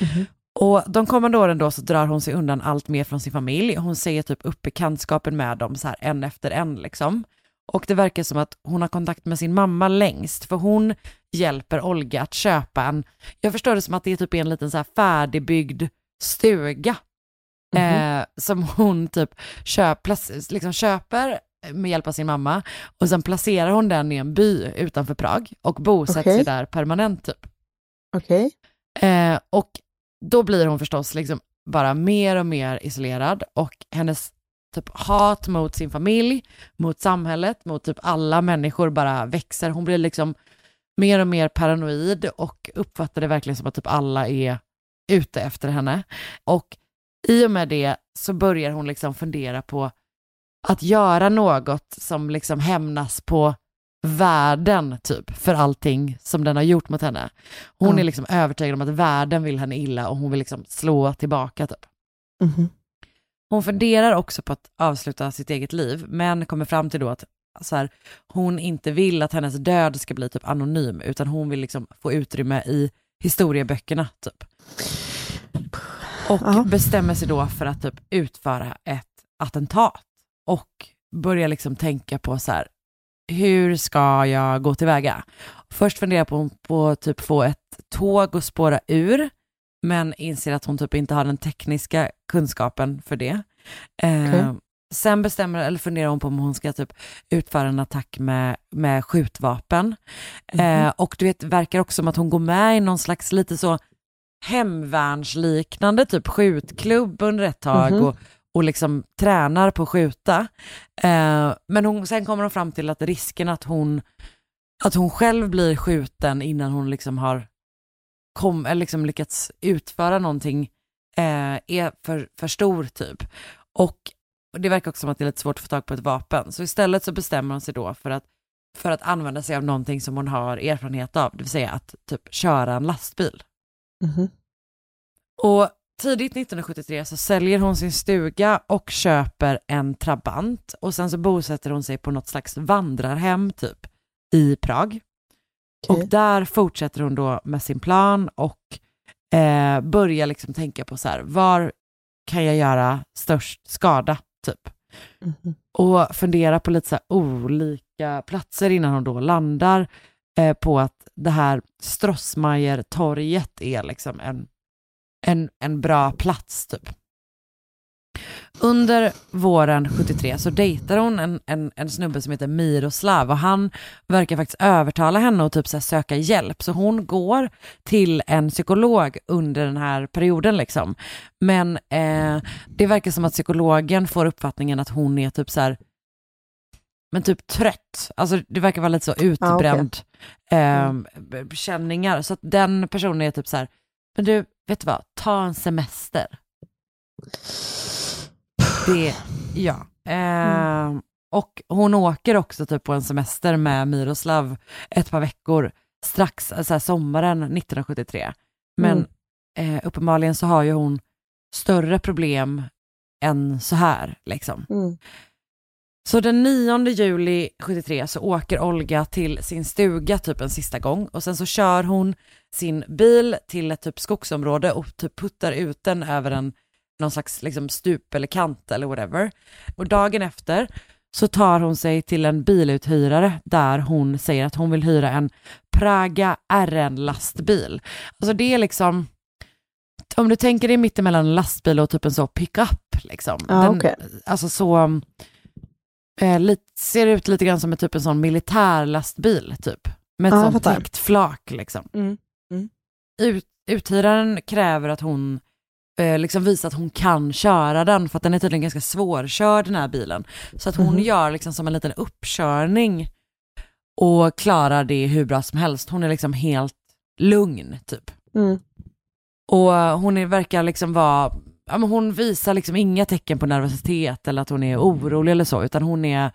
Mhm. Och de kommande åren då så drar hon sig undan allt mer från sin familj. Hon säger typ upp bekantskapen med dem så här en efter en liksom. Och det verkar som att hon har kontakt med sin mamma längst, för hon hjälper Olga att köpa en, jag förstår det som att det är typ en liten så här färdigbyggd stuga. Mhm. Eh, som hon typ köp, liksom köper med hjälp av sin mamma och sen placerar hon den i en by utanför Prag och bosätter Okej. sig där permanent typ. Okej. Eh, och då blir hon förstås liksom bara mer och mer isolerad och hennes typ hat mot sin familj, mot samhället, mot typ alla människor bara växer. Hon blir liksom mer och mer paranoid och uppfattar det verkligen som att typ alla är ute efter henne. Och i och med det så börjar hon liksom fundera på att göra något som liksom hämnas på världen typ för allting som den har gjort mot henne. Hon Ja. är liksom övertygad om att världen vill henne illa och hon vill liksom slå tillbaka typ. Mhm. Hon funderar också på att avsluta sitt eget liv, men kommer fram till då att så här, hon inte vill att hennes död ska bli typ anonym, utan hon vill liksom få utrymme i historieböckerna typ. Och Ja. bestämmer sig då för att typ utföra ett attentat och börjar liksom tänka på så här, hur ska jag gå tillväga? Först funderar på på att typ få ett tåg att spåra ur, men inser att hon typ inte har den tekniska kunskapen för det. Eh. Sen bestämmer, eller funderar hon på om hon ska typ utföra en attack med, med skjutvapen. Eh, och du vet, verkar också som att hon går med i någon slags lite så hemvärnsliknande typ skjutklubb under ett tag Mhm. och, och liksom tränar på att skjuta. Eh, men hon, sen kommer hon fram till att risken att hon, att hon själv blir skjuten innan hon liksom har kom, eller liksom lyckats utföra någonting eh, är för, för stor typ. Och det verkar också som att det är lite svårt att få tag på ett vapen. Så istället så bestämmer hon sig då för att, för att använda sig av någonting som hon har erfarenhet av, det vill säga att typ köra en lastbil. Mhm. Och tidigt 1973 så säljer hon sin stuga och köper en Trabant och sen så bosätter hon sig på något slags vandrarhem typ i Prag. Okej. Och där fortsätter hon då med sin plan och eh, börjar liksom tänka på så här, var kan jag göra störst skada typ? Mhm. och fundera på lite så här olika platser innan hon då landar eh, på att det här Strossmayer-torget är liksom en, en, en bra plats typ. Under våren 73 så dejtar hon en, en, en snubbe som heter Miroslav och han verkar faktiskt övertala henne att typ så söka hjälp. Så hon går till en psykolog under den här perioden liksom. Men eh, det verkar som att psykologen får uppfattningen att hon är typ så här men typ trött. Alltså det verkar vara lite så utbränd eh, känningar. Så att den personen är typ så här, men du, vet du vad, ta en semester. Det, ja. Eh, Och hon åker också typ på en semester med Miroslav ett par veckor strax, så här, sommaren 1973. Men eh, uppenbarligen så har ju hon större problem än så här liksom. Mm. Så den 9 juli 73 så åker Olga till sin stuga typ en sista gång och sen så kör hon sin bil till ett typ skogsområde och typ puttar ut den över en någon slags liksom stup eller kant eller whatever. Och dagen efter så tar hon sig till en biluthyrare där hon säger att hon vill hyra en Praga RN-lastbil. Alltså det är liksom, om du tänker dig mittemellan en lastbil och typ en så pickup liksom. Ja, Den, okej. Alltså så, eh, lite, ser ut lite grann som en typ en sån militärlastbil typ. Med ett jag sånt täckt flak liksom. Mm. Mm. Ut, uthyraren kräver att hon eh, liksom visar att hon kan köra den, för att den är tydligen ganska svårkörd den här bilen. Så att hon Mhm. gör liksom som en liten uppkörning och klarar det hur bra som helst. Hon är liksom helt lugn typ. Mm. Och hon är, verkar liksom vara, ja, men hon visar liksom inga tecken på nervositet eller att hon är orolig eller så, utan hon är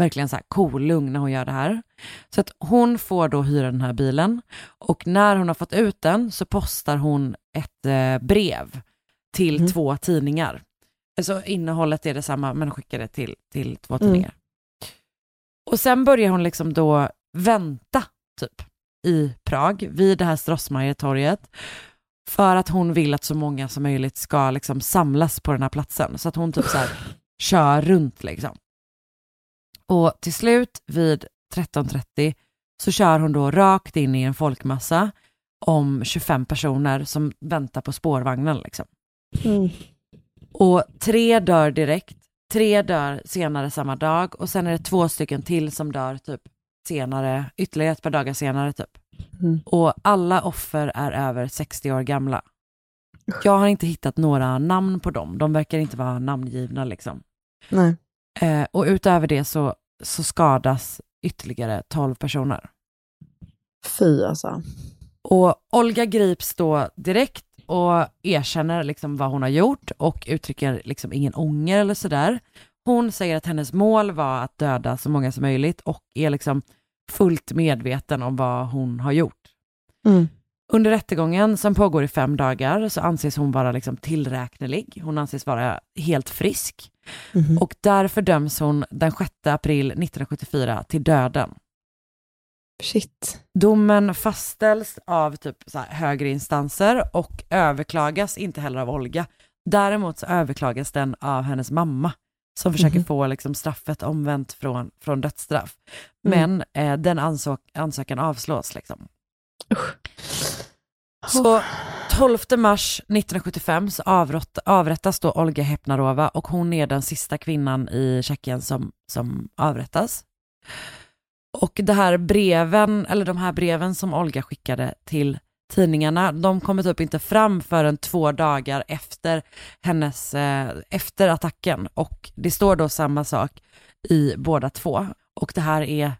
verkligen så här cool, lugn när hon gör det här. Så att hon får då hyra den här bilen och när hon har fått ut den så postar hon ett eh, brev till Mm. två tidningar. Alltså innehållet är detsamma men skickar det till, till två Mm. tidningar. Och sen börjar hon liksom då vänta typ i Prag vid det här Strossmajertorget för att hon vill att så många som möjligt ska liksom samlas på den här platsen. Så att hon typ så här kör runt liksom. Och till slut vid 13.30 så kör hon då rakt in i en folkmassa om 25 personer som väntar på spårvagnen liksom. Mm. Och tre dör direkt, tre dör senare samma dag och sen är det två stycken till som dör typ senare, ytterligare ett par dagar senare typ. Mm. Och alla offer är över 60 år gamla. Jag har inte hittat några namn på dem, de verkar inte vara namngivna liksom. Nej. Eh, och utöver det så, så skadas ytterligare 12 personer. Fy alltså. Och Olga grips då direkt och erkänner liksom vad hon har gjort och uttrycker liksom ingen ånger eller sådär. Hon säger att hennes mål var att döda så många som möjligt och är liksom fullt medveten om vad hon har gjort. Mm. Under rättegången som pågår i fem dagar så anses hon vara liksom tillräknelig. Hon anses vara helt frisk. Mhm. Och därför döms hon den 6 april 1974 till döden. Shit. Domen fastställs av typ så högre instanser och överklagas inte heller av Olga. Däremot så överklagas den av hennes mamma som försöker Mhm. få liksom straffet omvänt från, från dödsstraff. Mm. Men eh, den ansök ansökan avslås. Liksom. Så 12 mars 1975 så avrott, avrättas då Olga Hepnarova och hon är den sista kvinnan i Tjeckien som, som avrättas. Och det här breven, eller de här breven som Olga skickade till tidningarna, de kommer typ inte fram förrän två dagar efter hennes, eh, efter attacken. Och det står då samma sak i båda två. Och det här är,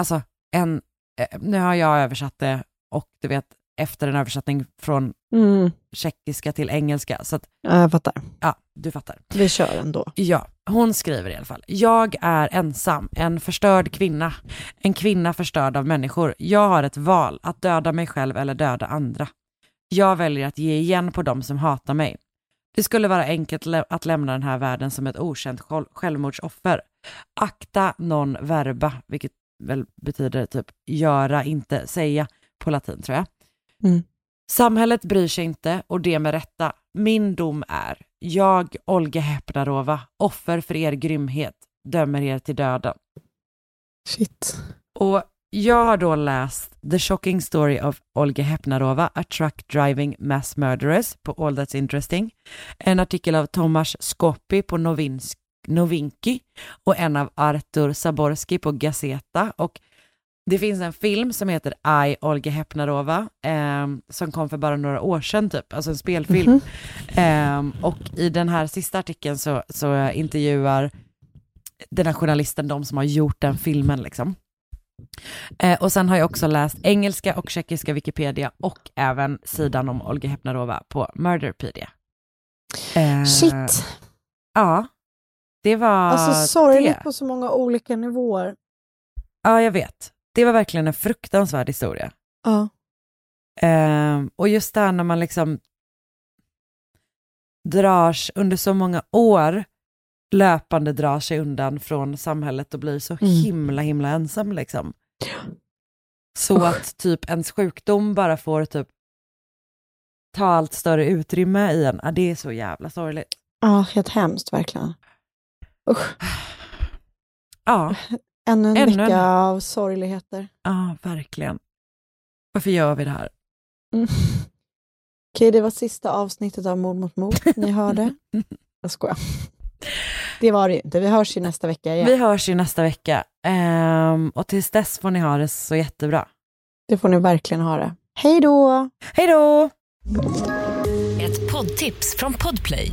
alltså en, eh, nu har jag översatt det och du vet, efter en översättning från Mm. tjeckiska till engelska. Så att, Ja, jag fattar. ja, du fattar. Vi kör ändå. Ja, hon skriver i alla fall. Jag är ensam, en förstörd kvinna. En kvinna förstörd av människor. Jag har ett val, att döda mig själv eller döda andra. Jag väljer att ge igen på dem som hatar mig. Det skulle vara enkelt att lämna den här världen som ett okänt själv- självmordsoffer. Akta non verba, vilket väl betyder typ göra, inte säga på latin tror jag. Mm. Samhället bryr sig inte och det med rätta. Min dom är, jag, Olga Hepnarova, offer för er grymhet, dömer er till döden. Shit. Och jag har då läst The Shocking Story of Olga Hepnarova, A Truck Driving Mass Murderers på All That's Interesting. En artikel av Tomasz Skopy på Novinsk, Novinki och en av Artur Saborski på Gazeta. Och det finns en film som heter I, Olga Hepnarova, eh, som kom för bara några år sedan typ, alltså en spelfilm. Eh, och i den här sista artikeln så, så intervjuar den här journalisten de som har gjort den filmen liksom. Eh, och sen har jag också läst engelska och tjeckiska Wikipedia och även sidan om Olga Hepnarova på Murderpedia. Eh, Shit. Ja, det var Alltså sorgligt det. på så många olika nivåer. Ja, jag vet. Det var verkligen en fruktansvärd historia. Ja. Eh, och just det här när man liksom drar under så många år löpande drar sig undan från samhället och blir så Mm. himla himla ensam liksom. Så att typ ens sjukdom bara får typ ta allt större utrymme i en. Ja, det är så jävla sorgligt. Ja, helt hemskt verkligen. Usch. Ja, Ännu en Ännu vecka en. av sorgligheter. ja verkligen. Varför gör vi det här? Mm. Okej, det var sista avsnittet av Mord mot mord. Ni hörde. Jag skojar. Det var det ju inte. Vi hörs ju nästa vecka igen. Vi hörs ju nästa vecka. Ehm, och tills dess får ni ha det så jättebra. Det får ni verkligen ha det. Hej då! Hej då! Ett poddtips från Podplay.